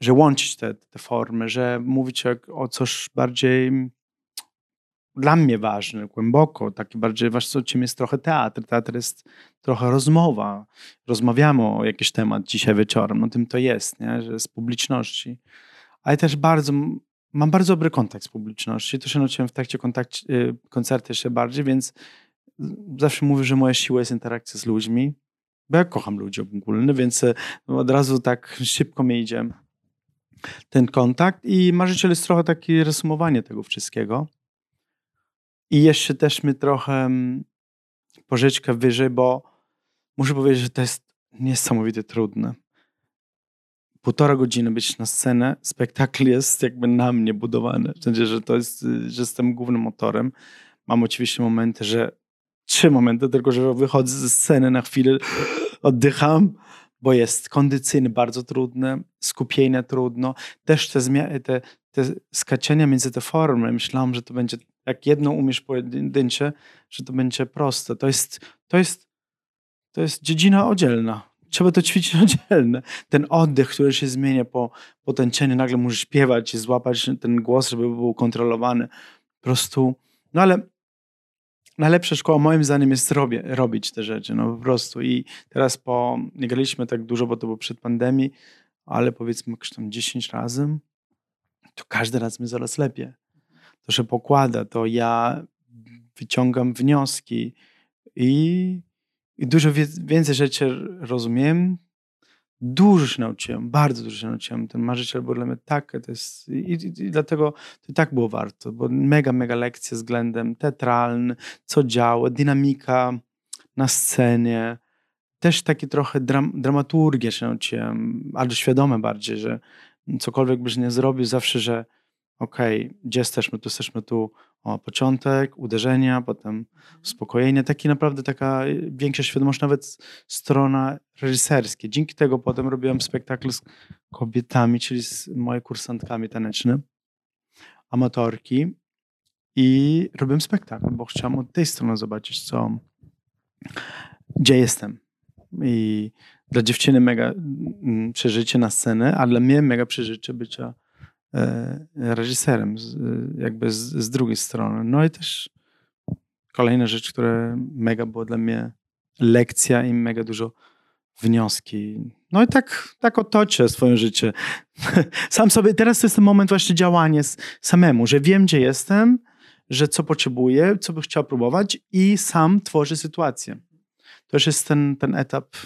że łączyć te, te formy, że mówić o, coś bardziej dla mnie ważne, głęboko, taki bardziej ważne, czym jest trochę teatr. Teatr jest trochę rozmowa. Rozmawiamy o jakiś temat dzisiaj wieczorem, no tym to jest, nie? że z publiczności. Ale też bardzo mam bardzo dobry kontakt z publicznością. To się nauczyłem w trakcie y, koncertu jeszcze bardziej, więc zawsze mówię, że moja siła jest interakcja z ludźmi, bo ja kocham ludzi ogólnie, więc y, od razu tak szybko mi idzie ten kontakt i marzyciel jest trochę takie resumowanie tego wszystkiego. I jeszcze też mi trochę mm, pożyczkę wyżej, bo muszę powiedzieć, że to jest niesamowicie trudne półtora godziny być na scenę, spektakl jest jakby na mnie budowany. W sensie, że to jest, że jestem głównym motorem. Mam oczywiście momenty, że trzy momenty, tylko że wychodzę ze sceny na chwilę, oddycham, bo jest kondycyjny bardzo trudne, skupienie trudno. Też te, zmiany, te, te skaczenia między te formy, myślałam, że to będzie, jak jedno umiesz pojedyncze, że to będzie proste. To jest, to jest, to jest dziedzina oddzielna trzeba to ćwiczyć oddzielne. Ten oddech, który się zmienia po, po tańczeniu, nagle musisz śpiewać złapać ten głos, żeby był kontrolowany. Po prostu, no ale najlepsza szkoła moim zdaniem jest robię, robić te rzeczy, no po prostu. I teraz po, nie graliśmy tak dużo, bo to było przed pandemii, ale powiedzmy jakieś tam 10 razy, to każdy raz mi zaraz lepiej. To się pokłada, to ja wyciągam wnioski i i dużo więcej rzeczy rozumiem. Dużo się nauczyłem, bardzo dużo się nauczyłem. Ten marzyciel był dla mnie tak, to jest, i, i, i dlatego to tak było warto, bo mega, mega lekcje względem teatralnym, co działa, dynamika na scenie, też takie trochę dram, dramaturgię się nauczyłem, ale świadome bardziej, że cokolwiek byś nie zrobił, zawsze, że okay, gdzie jesteśmy, tu jesteśmy tu, o, początek, uderzenia, potem uspokojenie, taki naprawdę taka większa świadomość, nawet strona reżyserskie. Dzięki tego potem robiłem spektakl z kobietami, czyli z moimi kursantkami tanecznymi, amatorki i robiłem spektakl, bo chciałem od tej strony zobaczyć, co, gdzie jestem. I dla dziewczyny mega mm, przeżycie na scenę, a dla mnie mega przeżycie bycia reżyserem, jakby z, z drugiej strony. No i też kolejna rzecz, która mega była dla mnie lekcja i mega dużo wnioski. No i tak, tak otoczę swoje życie. Sam sobie, teraz to jest ten moment właśnie działania samemu, że wiem, gdzie jestem, że co potrzebuję, co bym chciał próbować i sam tworzę sytuację. To już jest ten, ten etap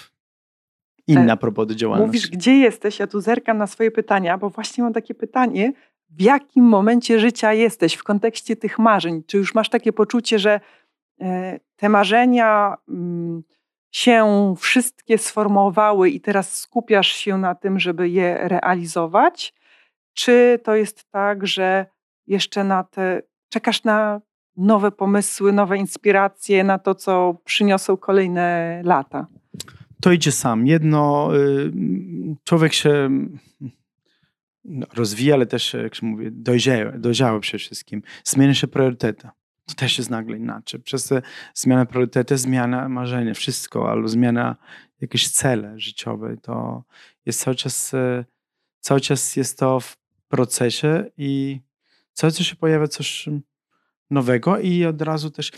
inna propos do działalności. Mówisz, gdzie jesteś? Ja tu zerkam na swoje pytania, bo właśnie mam takie pytanie. W jakim momencie życia jesteś w kontekście tych marzeń? Czy już masz takie poczucie, że e, te marzenia mm, się wszystkie sformowały i teraz skupiasz się na tym, żeby je realizować? Czy to jest tak, że jeszcze na te czekasz na nowe pomysły, nowe inspiracje, na to, co przyniosą kolejne lata? To idzie sam. Jedno, y, człowiek się no, rozwija, ale też, jak się mówi, dojrzeły, dojrzały przede wszystkim. Zmienia się priorytety. To też jest nagle inaczej. Przez te zmianę priorytety, zmiana marzenia, wszystko, albo zmiana jakieś cele życiowe. To jest cały czas, y, cały czas jest to w procesie i cały czas się pojawia coś nowego i od razu też,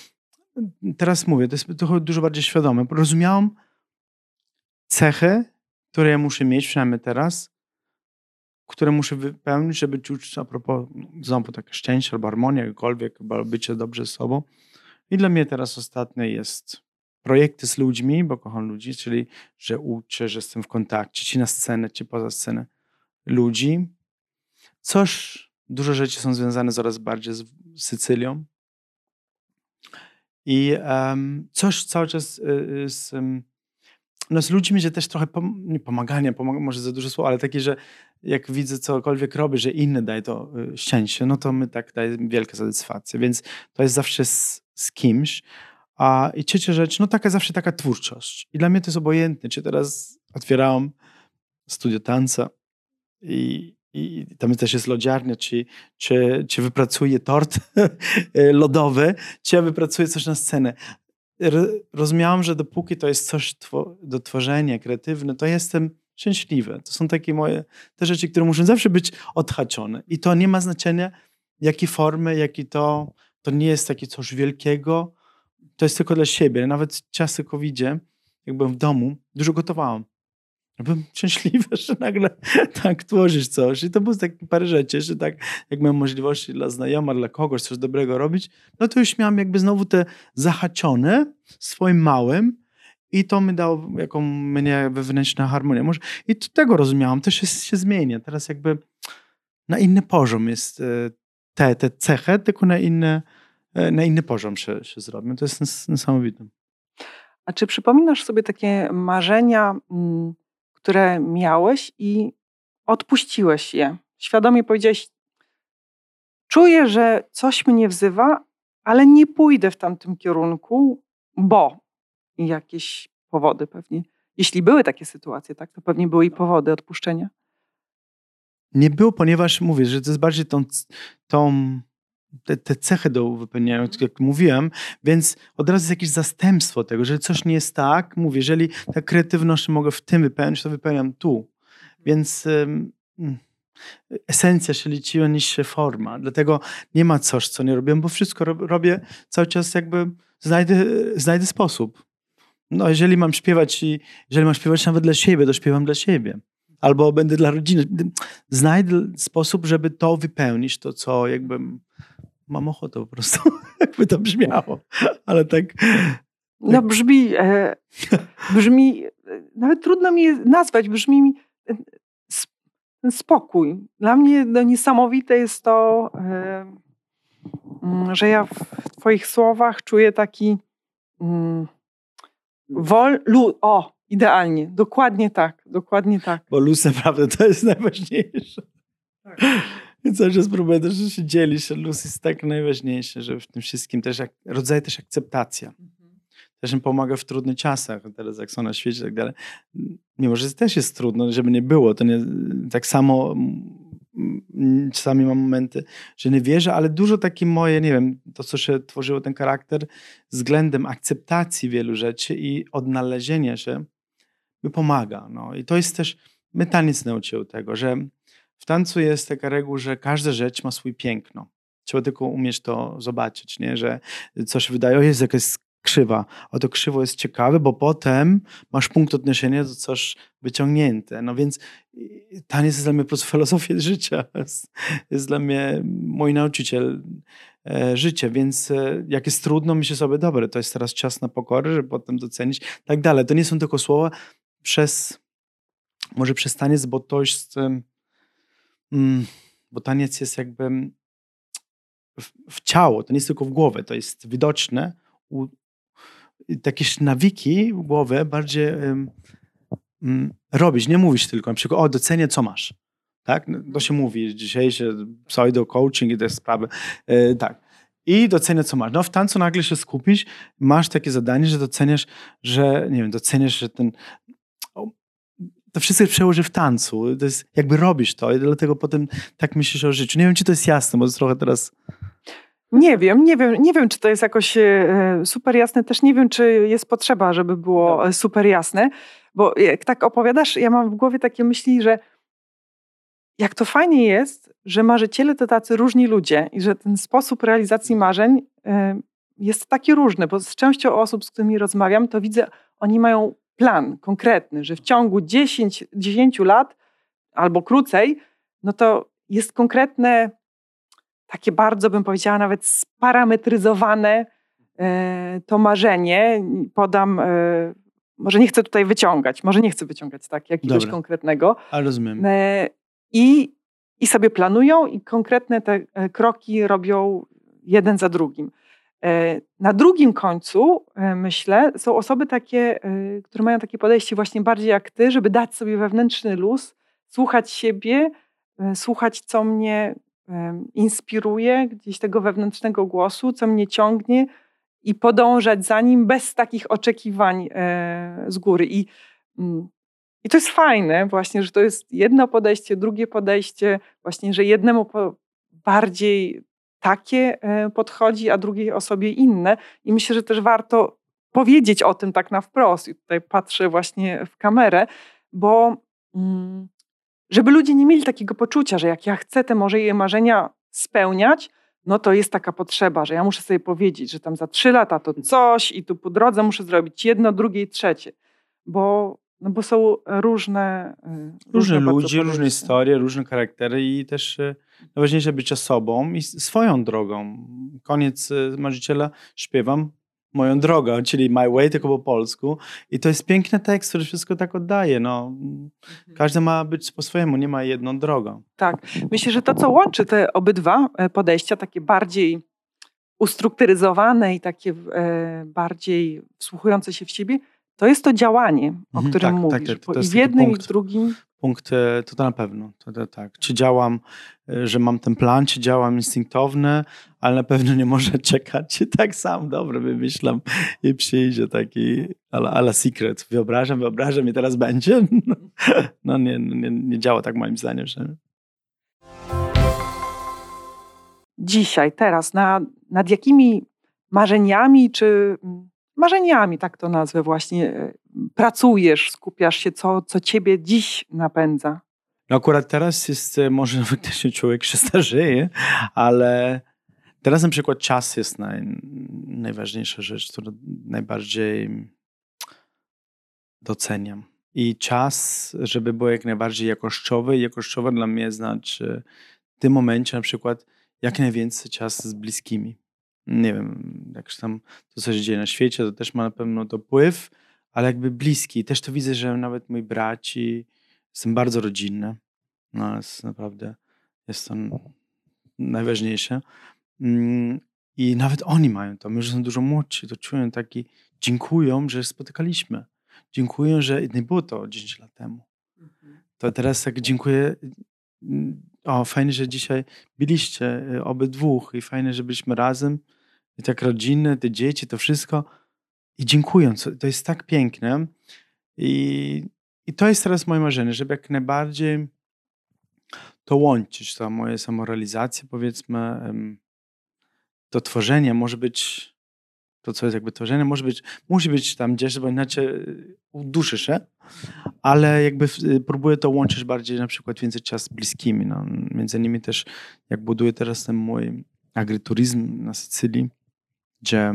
teraz mówię, to jest trochę dużo bardziej świadome. Rozumiałam cechy, które ja muszę mieć, przynajmniej teraz, które muszę wypełnić, żeby czuć a propos znowu takie szczęście albo harmonia, jakkolwiek, albo bycie dobrze z sobą. I dla mnie teraz ostatnie jest projekty z ludźmi, bo kocham ludzi, czyli że uczę, że jestem w kontakcie, czy na scenę, czy poza scenę ludzi. Coś, dużo rzeczy są związane coraz bardziej z Sycylią. I um, coś cały czas y, y, z, no z ludźmi, że też trochę pom nie pomagania, pomag może za dużo słów, ale takie, że jak widzę cokolwiek robię, że inny daje to y, szczęście, no to my tak daje wielka satysfakcja. Więc to jest zawsze z, z kimś. A i trzecia rzecz, no taka zawsze taka twórczość. I dla mnie to jest obojętne, czy teraz otwierałam studio tanca i, i tam też jest lodziarnia, czy, czy, czy wypracuję tort lodowy, czy ja wypracuję coś na scenę. Rozumiałam, że dopóki to jest coś do tworzenia, kreatywne, to jestem szczęśliwy. To są takie moje te rzeczy, które muszą zawsze być odhaczone. I to nie ma znaczenia, jakie formy, jaki to, to nie jest takie coś wielkiego, to jest tylko dla siebie. Nawet w czasy covid jak byłem w domu, dużo gotowałam. Byłem szczęśliwy, że nagle tak tworzysz coś. I to było takie parę rzeczy, że tak jak miałem możliwości dla znajoma, dla kogoś coś dobrego robić, no to już miałem jakby znowu te zahaczone swoim małym i to mi dało jaką mnie wewnętrzną harmonię. Może, I tego rozumiałam, też się, się zmienia. Teraz jakby na inny poziom jest e, te, te cechy, tylko na inny, e, na inny poziom się, się zrobią. To jest niesamowite. A czy przypominasz sobie takie marzenia, mm, które miałeś i odpuściłeś je? Świadomie powiedziałeś, czuję, że coś mnie wzywa, ale nie pójdę w tamtym kierunku, bo i jakieś powody pewnie. Jeśli były takie sytuacje, tak, to pewnie były i powody odpuszczenia. Nie było, ponieważ mówię, że to jest bardziej tą, tą te, te, cechy do wypełniania, jak mówiłem, więc od razu jest jakieś zastępstwo tego, że coś nie jest tak, mówię, jeżeli ta kreatywność mogę w tym wypełnić, to wypełniam tu. Więc um, esencja się liczyła niż forma. Dlatego nie ma coś, co nie robię, bo wszystko robię cały czas jakby znajdę, znajdę sposób. No, jeżeli mam śpiewać i jeżeli mam śpiewać nawet dla siebie, to śpiewam dla siebie. Albo będę dla rodziny. Znajdę sposób, żeby to wypełnić, to co jakby mam ochotę po prostu, jakby to brzmiało. Ale tak... tak. No brzmi, e, brzmi, nawet trudno mi nazwać, brzmi mi ten spokój. Dla mnie no, niesamowite jest to, e, mm, że ja w twoich słowach czuję taki mm, Wol, lu, o, idealnie, dokładnie tak, dokładnie tak. Bo luz naprawdę to jest najważniejsze. Tak. I cały czas próbuję też, że się dzielić, że luz jest tak najważniejsze, że w tym wszystkim też jak, rodzaj też akceptacja. Mhm. Też mi pomaga w trudnych czasach, teraz jak są na świecie i tak dalej. Mimo, że też jest trudno, żeby nie było, to nie, tak samo czasami mam momenty, że nie wierzę, ale dużo takie moje, nie wiem, to co się tworzyło ten charakter względem akceptacji wielu rzeczy i odnalezienia się mi pomaga. No. I to jest też, my taniec nauczył tego, że w tancu jest taka reguła, że każda rzecz ma swój piękno. Trzeba tylko umieć to zobaczyć, nie? że coś wydaje, o jest jakaś krzywa. O to krzywo jest ciekawe, bo potem masz punkt odniesienia do coś wyciągnięte. No więc taniec jest dla mnie po prostu życia. Jest, dla mnie mój nauczyciel e, życia, więc e, jak jest trudno, myślę sobie, dobre, to jest teraz czas na pokorę, żeby potem docenić, tak dalej. To nie są tylko słowa przez, może przez taniec, bo to jest, bo taniec jest jakby w, w ciało, to nie jest tylko w głowę, to jest widoczne, u, nawiki w głowę bardziej um, robić, nie mówić tylko na przykład, o docenię co masz. Tak? No, to się mówi, dzisiejsze pseudo-coaching i te sprawy. E, tak. I docenię, co masz. No w tancu nagle się skupić, masz takie zadanie, że doceniasz, że, nie wiem, doceniasz, że ten to wszystko przełoży w tancu. To jest, jakby robisz to i dlatego potem tak myślisz o życiu. Nie wiem, czy to jest jasne, bo jest trochę teraz... Nie wiem, nie wiem, nie wiem, czy to jest jakoś e, super jasne. Też nie wiem, czy jest potrzeba, żeby było no. super jasne. Bo jak tak opowiadasz, ja mam w głowie takie myśli, że jak to fajnie jest, że marzyciele to tacy różni ludzie i że ten sposób realizacji marzeń e, jest taki różny, bo z częścią osób, z którymi rozmawiam, to widzę, oni mają plan konkretny, że w ciągu 10, 10 lat albo krócej, no to jest konkretne, takie bardzo bym powiedziała nawet sparametryzowane e, to marzenie. Podam, e, może nie chcę tutaj wyciągać, może nie chcę wyciągać tak jakiegoś Dobra. konkretnego. Ale rozumiem. E, I, I sobie planują i konkretne te kroki robią jeden za drugim. E, na drugim końcu, e, myślę, są osoby takie, e, które mają takie podejście właśnie bardziej jak ty, żeby dać sobie wewnętrzny luz, słuchać siebie, słuchać, co mnie inspiruje, gdzieś tego wewnętrznego głosu, co mnie ciągnie i podążać za nim bez takich oczekiwań z góry. I, mm, i to jest fajne, właśnie, że to jest jedno podejście, drugie podejście, właśnie, że jednemu bardziej takie e, podchodzi, a drugiej osobie inne. I myślę, że też warto powiedzieć o tym tak na wprost. I tutaj patrzę właśnie w kamerę, bo mm, żeby ludzie nie mieli takiego poczucia, że jak ja chcę te moje marzenia spełniać, no to jest taka potrzeba, że ja muszę sobie powiedzieć, że tam za trzy lata to coś i tu po drodze muszę zrobić jedno, drugie i trzecie. Bo, no bo są różne... E, różne, różne ludzie, różne historie, różne charaktery i też e, Najważniejsze bycie sobą i swoją drogą. Koniec y, marzyciela śpiewam moją drogą, czyli My Way, tylko po polsku. I to jest piękny tekst, który wszystko tak oddaje. No, mhm. każdy ma być po swojemu, nie ma jedną drogą. Tak. Myślę, że to, co łączy te obydwa e, podejścia, takie bardziej ustrukturyzowane i takie e, bardziej wsłuchujące się w siebie, to jest to działanie, o mhm, którym tak, tak mówisz. Tak, tak, I w jednym punkt, i w drugim. Punkt, to, na pewno. To, to, tak. Czy działam E, że mam ten plan, czy działam instynktowny, ale na pewno nie może czekać. Tak sam dobry wymyślam i przyjdzie taki ala, ala secret. Wyobrażam, wyobrażam i teraz będzie. No nie, nie, nie działa tak moim zdaniem. Że... Dzisiaj, teraz, na, nad jakimi marzeniami, czy marzeniami, tak to nazwę właśnie, e, pracujesz, skupiasz się, co, co ciebie dziś napędza? No akurat teraz jest, e, może faktycznie człowiek się starzeje, ale teraz na przykład czas jest naj, najważniejsza rzecz, którą najbardziej doceniam. I czas, żeby był jak najbardziej jakościowy. Jakościowy dla mnie znaczy w tym momencie na przykład jak najwięcej czasu z bliskimi. Nie wiem, jak tam to, co się dzieje na świecie, to też ma na pewno to wpływ, ale jakby bliski. Też to widzę, że nawet moi braci, Jestem bardzo rodzinny. No, jest naprawdę, jest to najważniejsze. Mm, I nawet oni mają to, my, że są dużo młodsi, to czują taki, dziękują, że spotykaliśmy. Dziękuję, że nie było to 10 lat temu. Mhm. To teraz tak dziękuję. O, fajnie, że dzisiaj byliście y, obydwóch i fajnie, że byliśmy razem. I tak rodziny, te dzieci, to wszystko. I dziękuję. To jest tak piękne. I i to jest teraz moje marzenie, żeby jak najbardziej to łączyć, to moje samorealizację, powiedzmy, to tworzenie może być, to co jest jakby tworzenie, może być, musi być tam gdzieś, bo inaczej y, uduszy się, ale jakby y, próbuję to łączyć bardziej na przykład więcej czas z bliskimi. No. Między innymi też, jak buduję teraz ten mój agriturizm na Sycylii, gdzie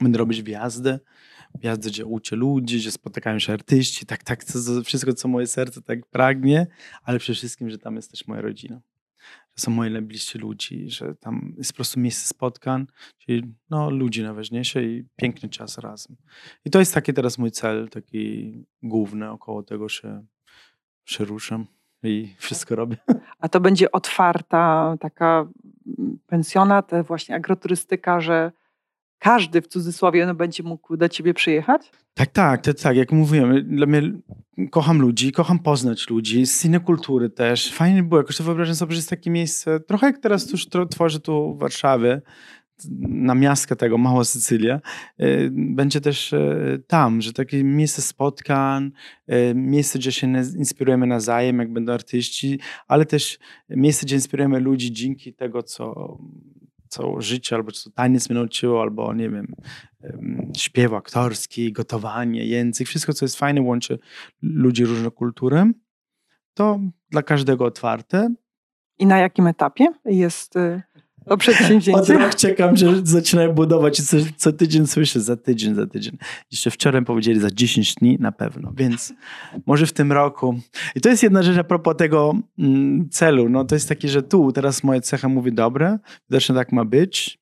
będę robić wjazdy, Jazdy, gdzie uczę ludzi, gdzie spotykają się artyści, tak, tak, wszystko, co moje serce tak pragnie, ale przede wszystkim, że tam jest też moja rodzina. Są moi najbliżsi ludzi, że tam jest po prostu miejsce spotkań, czyli no, ludzi najważniejsze i piękny czas razem. I to jest taki teraz mój cel, taki główny, około tego się, się ruszam i wszystko robię. A to będzie otwarta taka pensjonat, właśnie agroturystyka, że każdy w cudzysłowie no, będzie mógł do ciebie przyjechać? Tak, tak, tak, tak. Jak mówiłem, dla mnie kocham ludzi, kocham poznać ludzi, z innej kultury też. Fajnie było, jakoś to wyobrażam sobie, że jest takie miejsce, trochę jak teraz tuż tworzę tu w Warszawie, na miastkę tego, Mała Sycylia, y, będzie też y, tam, że takie miejsce spotkań, y, miejsce, gdzie się inspirujemy nawzajem, jak będą artyści, ale też miejsce, gdzie inspirujemy ludzi dzięki tego, co, co życie, albo co taniec mnie nauczyło, albo nie wiem, śpiew aktorski, gotowanie, język, wszystko, co jest fajne, łączy ludzi różne kultury, to dla każdego otwarte. I na jakim etapie jest to przedsięwzięcie. Od rok czekam, że zaczynają budować i co, co, tydzień słyszę, za tydzień, za tydzień. Jeszcze wczoraj powiedzieli za 10 dni na pewno, więc może w tym roku. I to jest jedna rzecz a propos tego mm, celu. No to jest takie, że tu teraz moja cecha mówi dobre, widocznie tak ma być,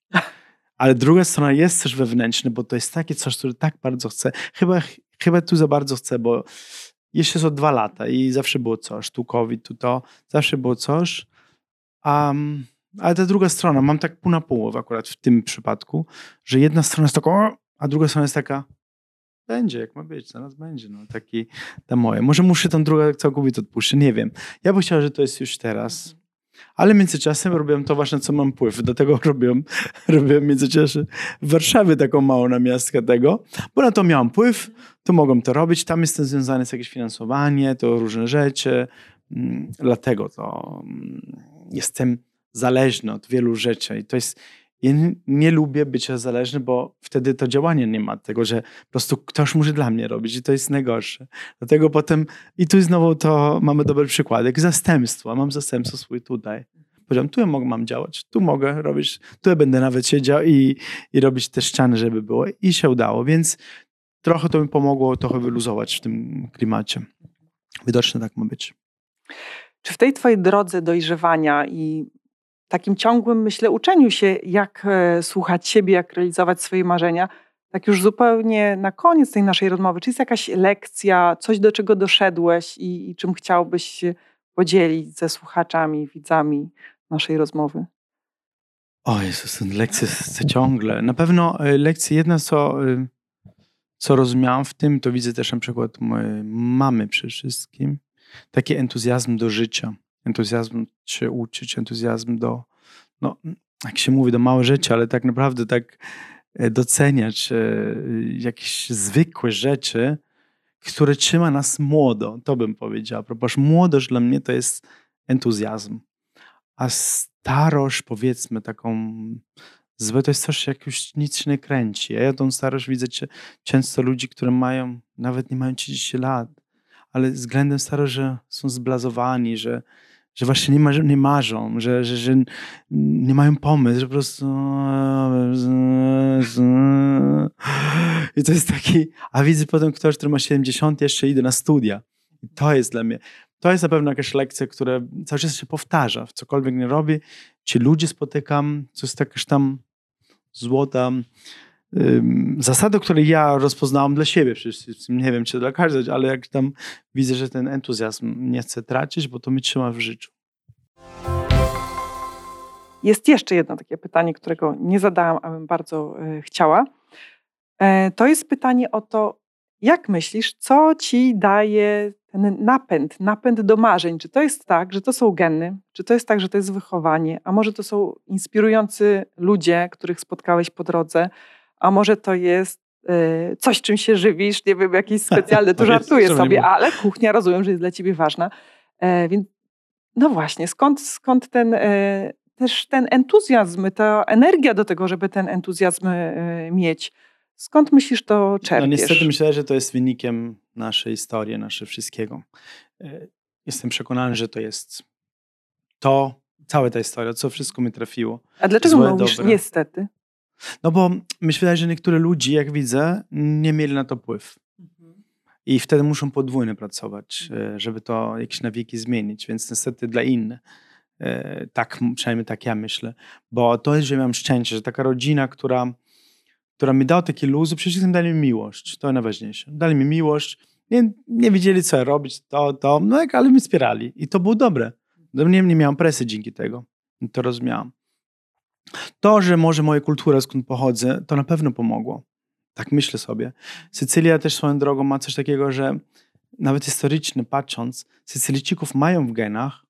ale druga strona jest też wewnętrzne, bo to jest takie coś, które tak bardzo chcę. Chyba, chyba tu za bardzo chcę, bo jeszcze są dwa lata i zawsze było coś. Tu COVID, tu to, zawsze było coś. Um, ale ta druga strona, mam tak pół na pół akurat w tym przypadku, że jedna strona jest taka, a druga strona jest taka, będzie, jak ma być, zaraz będzie. No, taki, ta moje. Może muszę tą drugą całkowicie odpuszczę, nie wiem. Ja bym chciał, że to jest już teraz. Ale międzyczasem robiłem to właśnie, co mam wpływ. Do tego robiłem, robiłem w w Warszawie taką małą namiastkę tego, bo na to miałem wpływ, to mogłem to robić. Tam jestem związany z jakieś finansowanie, to różne rzeczy. Mm, dlatego to mm, jestem zależny od wielu rzeczy. I to jest, ja nie lubię bycia zależny, bo wtedy to działanie nie ma tego, że po prostu ktoś musi dla mnie robić i to jest najgorsze. Dlatego potem, i tu znowu to mamy dobry przykładek, zastępstwo. Mam zastępstwo swój tutaj. Powiedziałem, tu ja mogę, mam działać, tu mogę robić, tu ja będę nawet siedział i, i robić te ściany, żeby było. I się udało, więc trochę to mi pomogło trochę wyluzować w tym klimacie. Widocznie tak ma być. Czy w tej twojej drodze dojrzewania i takim ciągłym, myślę, uczeniu się, jak e, słuchać siebie, jak realizować swoje marzenia. Tak już zupełnie na koniec tej naszej rozmowy, czy jest jakaś lekcja, coś do czego doszedłeś i, i czym chciałbyś podzielić ze słuchaczami, widzami naszej rozmowy? O Jezus, lekcje ciągle. Na pewno e, lekcje, jedna co, e, co rozumiałam w tym, to widzę też na przykład mojej mamy przede wszystkim, taki entuzjazm do życia entuzjazm się uczyć, entuzjazm do, no, jak się mówi, do małe rzeczy, ale tak naprawdę tak e, doceniać e, jakieś zwykłe rzeczy, które trzyma nas młodo, to bym powiedział. Propos młodość dla mnie to jest entuzjazm, a starość powiedzmy taką złe to jest coś, jak już nic się nie kręci. Ja tą starość widzę często ludzi, które mają, nawet nie mają 30 lat, ale względem starości, że są zblazowani, że że właśnie nie, marzą, nie marzą, że, że, że nie mają pomysł, że po prostu i to jest taki, a widzę potem ktoś, który ma 70, jeszcze idę na studia. I to jest dla mnie, to jest na pewno jakaś lekcja, która cały czas się powtarza, w cokolwiek nie robię, ci ludzie spotykam, co jest jakaś tam złota zasady, które ja rozpoznałam dla siebie, przecież nie wiem, czy dla każdego, ale jak tam widzę, że ten entuzjazm nie chcę tracić, bo to mi trzyma w życiu. Jest jeszcze jedno takie pytanie, którego nie zadałam, a bym bardzo e, chciała. E, to jest pytanie o to, jak myślisz, co ci daje ten napęd, napęd do marzeń? Czy to jest tak, że to są geny? Czy to jest tak, że to jest wychowanie? A może to są inspirujący ludzie, których spotkałeś po drodze? A może to jest y, coś, czym się żywisz, nie wiem, jakieś specjalne, to żartuję sobie, ale kuchnia rozumiem, że jest dla ciebie ważna. E, więc no właśnie, skąd, skąd ten e, też ten entuzjazm, ta energia do tego, żeby ten entuzjazm e, mieć? Skąd myślisz to czerpiesz? No niestety myślę, że to jest wynikiem naszej historii, naszego wszystkiego. Jestem przekonany, że to jest to, cała ta historia, co wszystko mi trafiło. A dlaczego Złe, mówisz dobre. niestety? No bo myślę, że niektóre ludzi, jak widzę, nie mieli na to wpływ. Mhm. I wtedy muszą podwójnie pracować, mhm. e, żeby to jakieś nawyki zmienić. Więc niestety dla innych. E, tak, przynajmniej tak ja myślę. Bo to jest, że miałem szczęście, że taka rodzina, która, która mi dała takie luzy, przede wszystkim dali mi miłość. To najważniejsze. Dali mi miłość. Nie, nie wiedzieli, co robić, to, to, no jak, ale mi wspierali. I to było dobre. Nie, nie miałem presji dzięki tego. I to rozumiałam. To, że może moja kultura, skąd pochodzę, to na pewno pomogło. Tak myślę sobie. Sycylia też swoją drogą ma coś takiego, że nawet historycznie patrząc, Sycylijczyków mają w genach,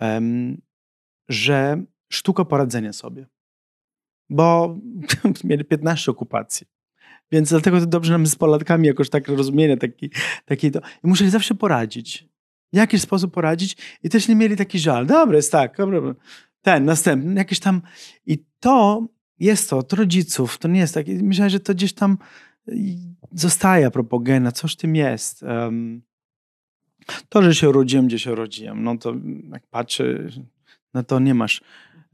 um, że sztuka poradzenia sobie. bo mieli 15 okupacji. Więc dlatego to dobrze nam z Polakami jakoś tak rozumienie taki, taki to. I musieli zawsze poradzić. W jakiś sposób poradzić i też nie mieli taki żal. Dobra, jest tak, dobra. Ten, następny, jakiś tam. I to jest to, od rodziców, to nie jest tak. Myślę, że to gdzieś tam zostaje propogena, coś tym jest. Um, to, że się urodziłem, gdzie się urodziłem, no to jak patrzę, no to nie masz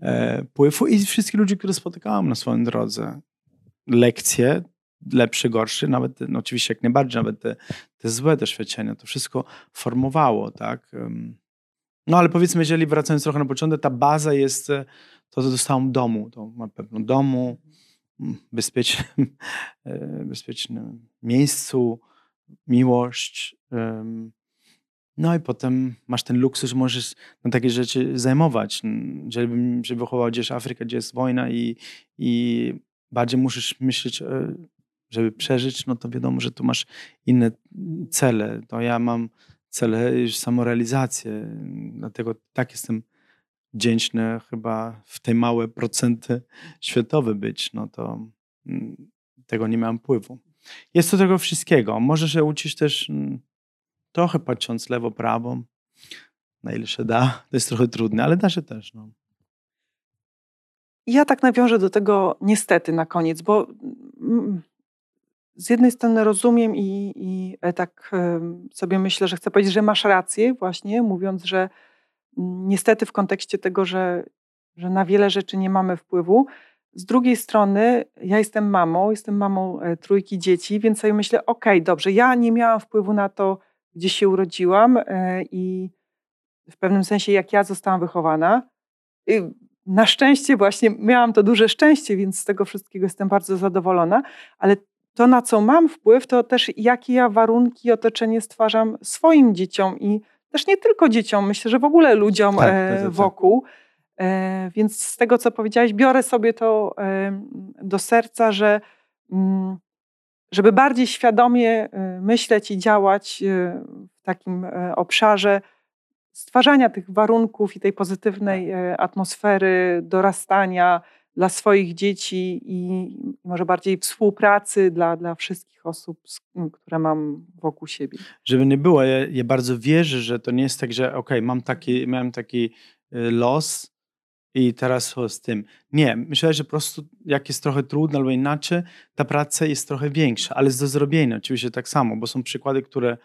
e, wpływu. I wszystkich ludzi, których spotykałem na swojej drodze, lekcje, lepsze, gorsze, nawet, no oczywiście jak najbardziej, nawet te, te złe doświadczenia, to wszystko formowało, tak. No ale powiedzmy, jeżeli wracając trochę na początek, ta baza jest e, to, co dostałem domu, to na pewno domu, bezpiecznym, e, bezpiecznym miejscu, miłość. No i potem masz ten luksus, że możesz na takie rzeczy zajmować. Jeżeli się wychował gdzieś Afryka, gdzie jest wojna i, i bardziej musisz myśleć, e, żeby przeżyć, no to wiadomo, że tu masz inne cele. To ja mam cele już samorealizację, dlatego tak jestem wdzięczny chyba w te małe procenty światowe być, no to mm, tego nie miałem wpływu. Jest to tego wszystkiego. Może się uczyć też mm, trochę patrząc lewo, prawo, na ile się da. To jest trochę trudne, ale da się też. No. Ja tak nawiążę do tego niestety na koniec, bo mm, z jednej strony rozumiem i, i e, tak sobie myślę, że chcę powiedzieć, że masz rację właśnie, mówiąc, że niestety w kontekście tego, że, że na wiele rzeczy nie mamy wpływu. Z drugiej strony, ja jestem mamą, jestem mamą e, trójki dzieci, więc sobie myślę, okej, okay, dobrze, ja nie miałam wpływu na to, gdzie się urodziłam e, i w pewnym sensie, jak ja zostałam wychowana. Na szczęście właśnie miałam to duże szczęście, więc z tego wszystkiego jestem bardzo zadowolona, ale to, na co mam wpływ, to też jakie ja warunki i otoczenie stwarzam swoim dzieciom i też nie tylko dzieciom, myślę, że w ogóle ludziom tak, e, wokół. E, więc z tego, co powiedziałeś, biorę sobie to e, do serca, że mm, żeby bardziej świadomie myśleć i działać w takim obszarze stwarzania tych warunków i tej pozytywnej atmosfery dorastania, dla swoich dzieci i może bardziej współpracy dla, dla wszystkich osób, które mam wokół siebie. Żeby nie było, ja, ja bardzo wierzę, że to nie jest tak, że ok, mam taki, miałem taki y, los i teraz z tym. Nie, myślę, że po prostu jak jest trochę trudno albo inaczej, ta praca jest trochę większa, ale jest do zrobienia oczywiście tak samo, bo są przykłady, które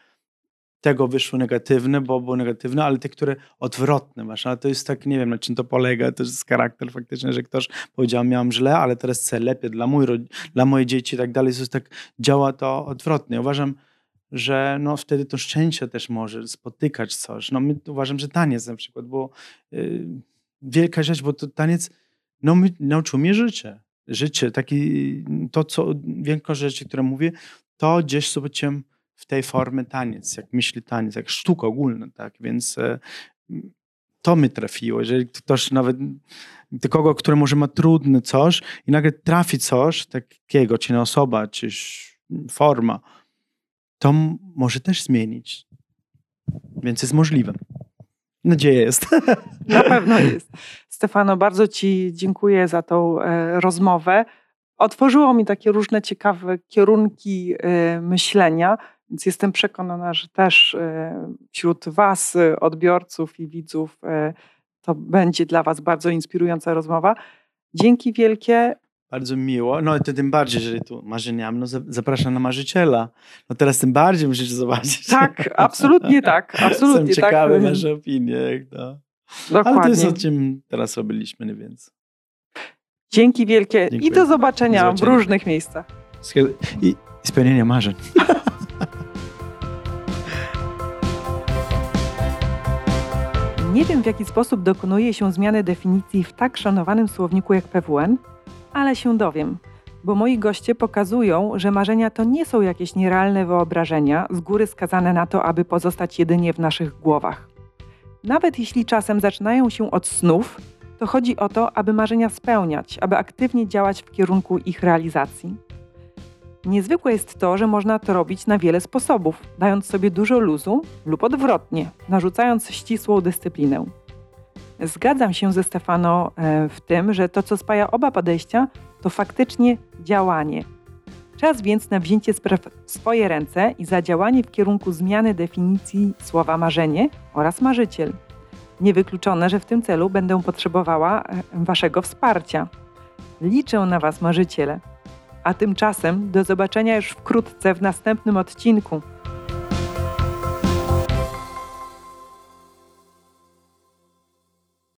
tego wyszło negatywne, bo było negatywne, ale te, które odwrotne masz. Ale to jest tak, nie wiem, na czym to polega, to jest charakter faktycznie, że ktoś powiedział, miałam źle, ale teraz chcę lepiej dla, mój, dla moje dzieci i tak dalej. To jest tak, działa to odwrotnie. Uważam, że no, wtedy to szczęście też może spotykać coś. No, my, uważam, że taniec na przykład, bo yy, wielka rzecz, bo to taniec no, my, nauczył mnie życie. Życie, taki, to co, większość rzeczy, które mówię, to gdzieś sobie cię w tej formie taniec, jak myśli taniec, jak sztuka ogólna, tak, więc e, to mi trafiło. Jeżeli ktoś nawet, do kogo, który może ma trudne coś i nagle trafi coś takiego, czy osoba, czy forma, to może też zmienić. Więc jest możliwe. Nadzieja jest. Na pewno jest. Stefano, bardzo Ci dziękuję za tą e, rozmowę. Otworzyło mi takie różne ciekawe kierunki e, myślenia. Więc jestem przekonana, że też e, wśród Was, e, odbiorców i widzów, e, to będzie dla Was bardzo inspirująca rozmowa. Dzięki wielkie. Bardzo miło. No to tym bardziej, jeżeli tu marzeniami, no zapraszam na marzyciela. No teraz tym bardziej musisz zobaczyć. Tak, absolutnie tak. Absolutnie Jestem tak. ciekawy tak. wasze opinie. To. Dokładnie. Ale to jest o czym teraz robiliśmy, no więc. Dzięki wielkie Dziękuję. i do zobaczenia, do zobaczenia, w różnych miejscach. I spełnienia marzeń. Nie wiem, w jaki sposób dokonuje się zmiany definicji w tak szanowanym słowniku jak PWN, ale się dowiem, bo moi goście pokazują, że marzenia to nie są jakieś nierealne wyobrażenia, z góry skazane na to, aby pozostać jedynie w naszych głowach. Nawet jeśli czasem zaczynają się od snów, to chodzi o to, aby marzenia spełniać, aby aktywnie działać w kierunku ich realizacji. Niezwykłe jest to, że można to robić na wiele sposobów, dając sobie dużo luzu lub odwrotnie, narzucając ścisłą dyscyplinę. Zgadzam się ze Stefano e, w tym, że to, co spaja oba podejścia, to faktycznie działanie. Czas więc na wzięcie spraw w swoje ręce i zadziałanie w kierunku zmiany definicji słowa marzenie oraz marzyciel. Niewykluczone, że w tym celu będę potrzebowała e, Waszego wsparcia. Liczę na Was, marzyciele. A tymczasem do zobaczenia już wkrótce w następnym odcinku.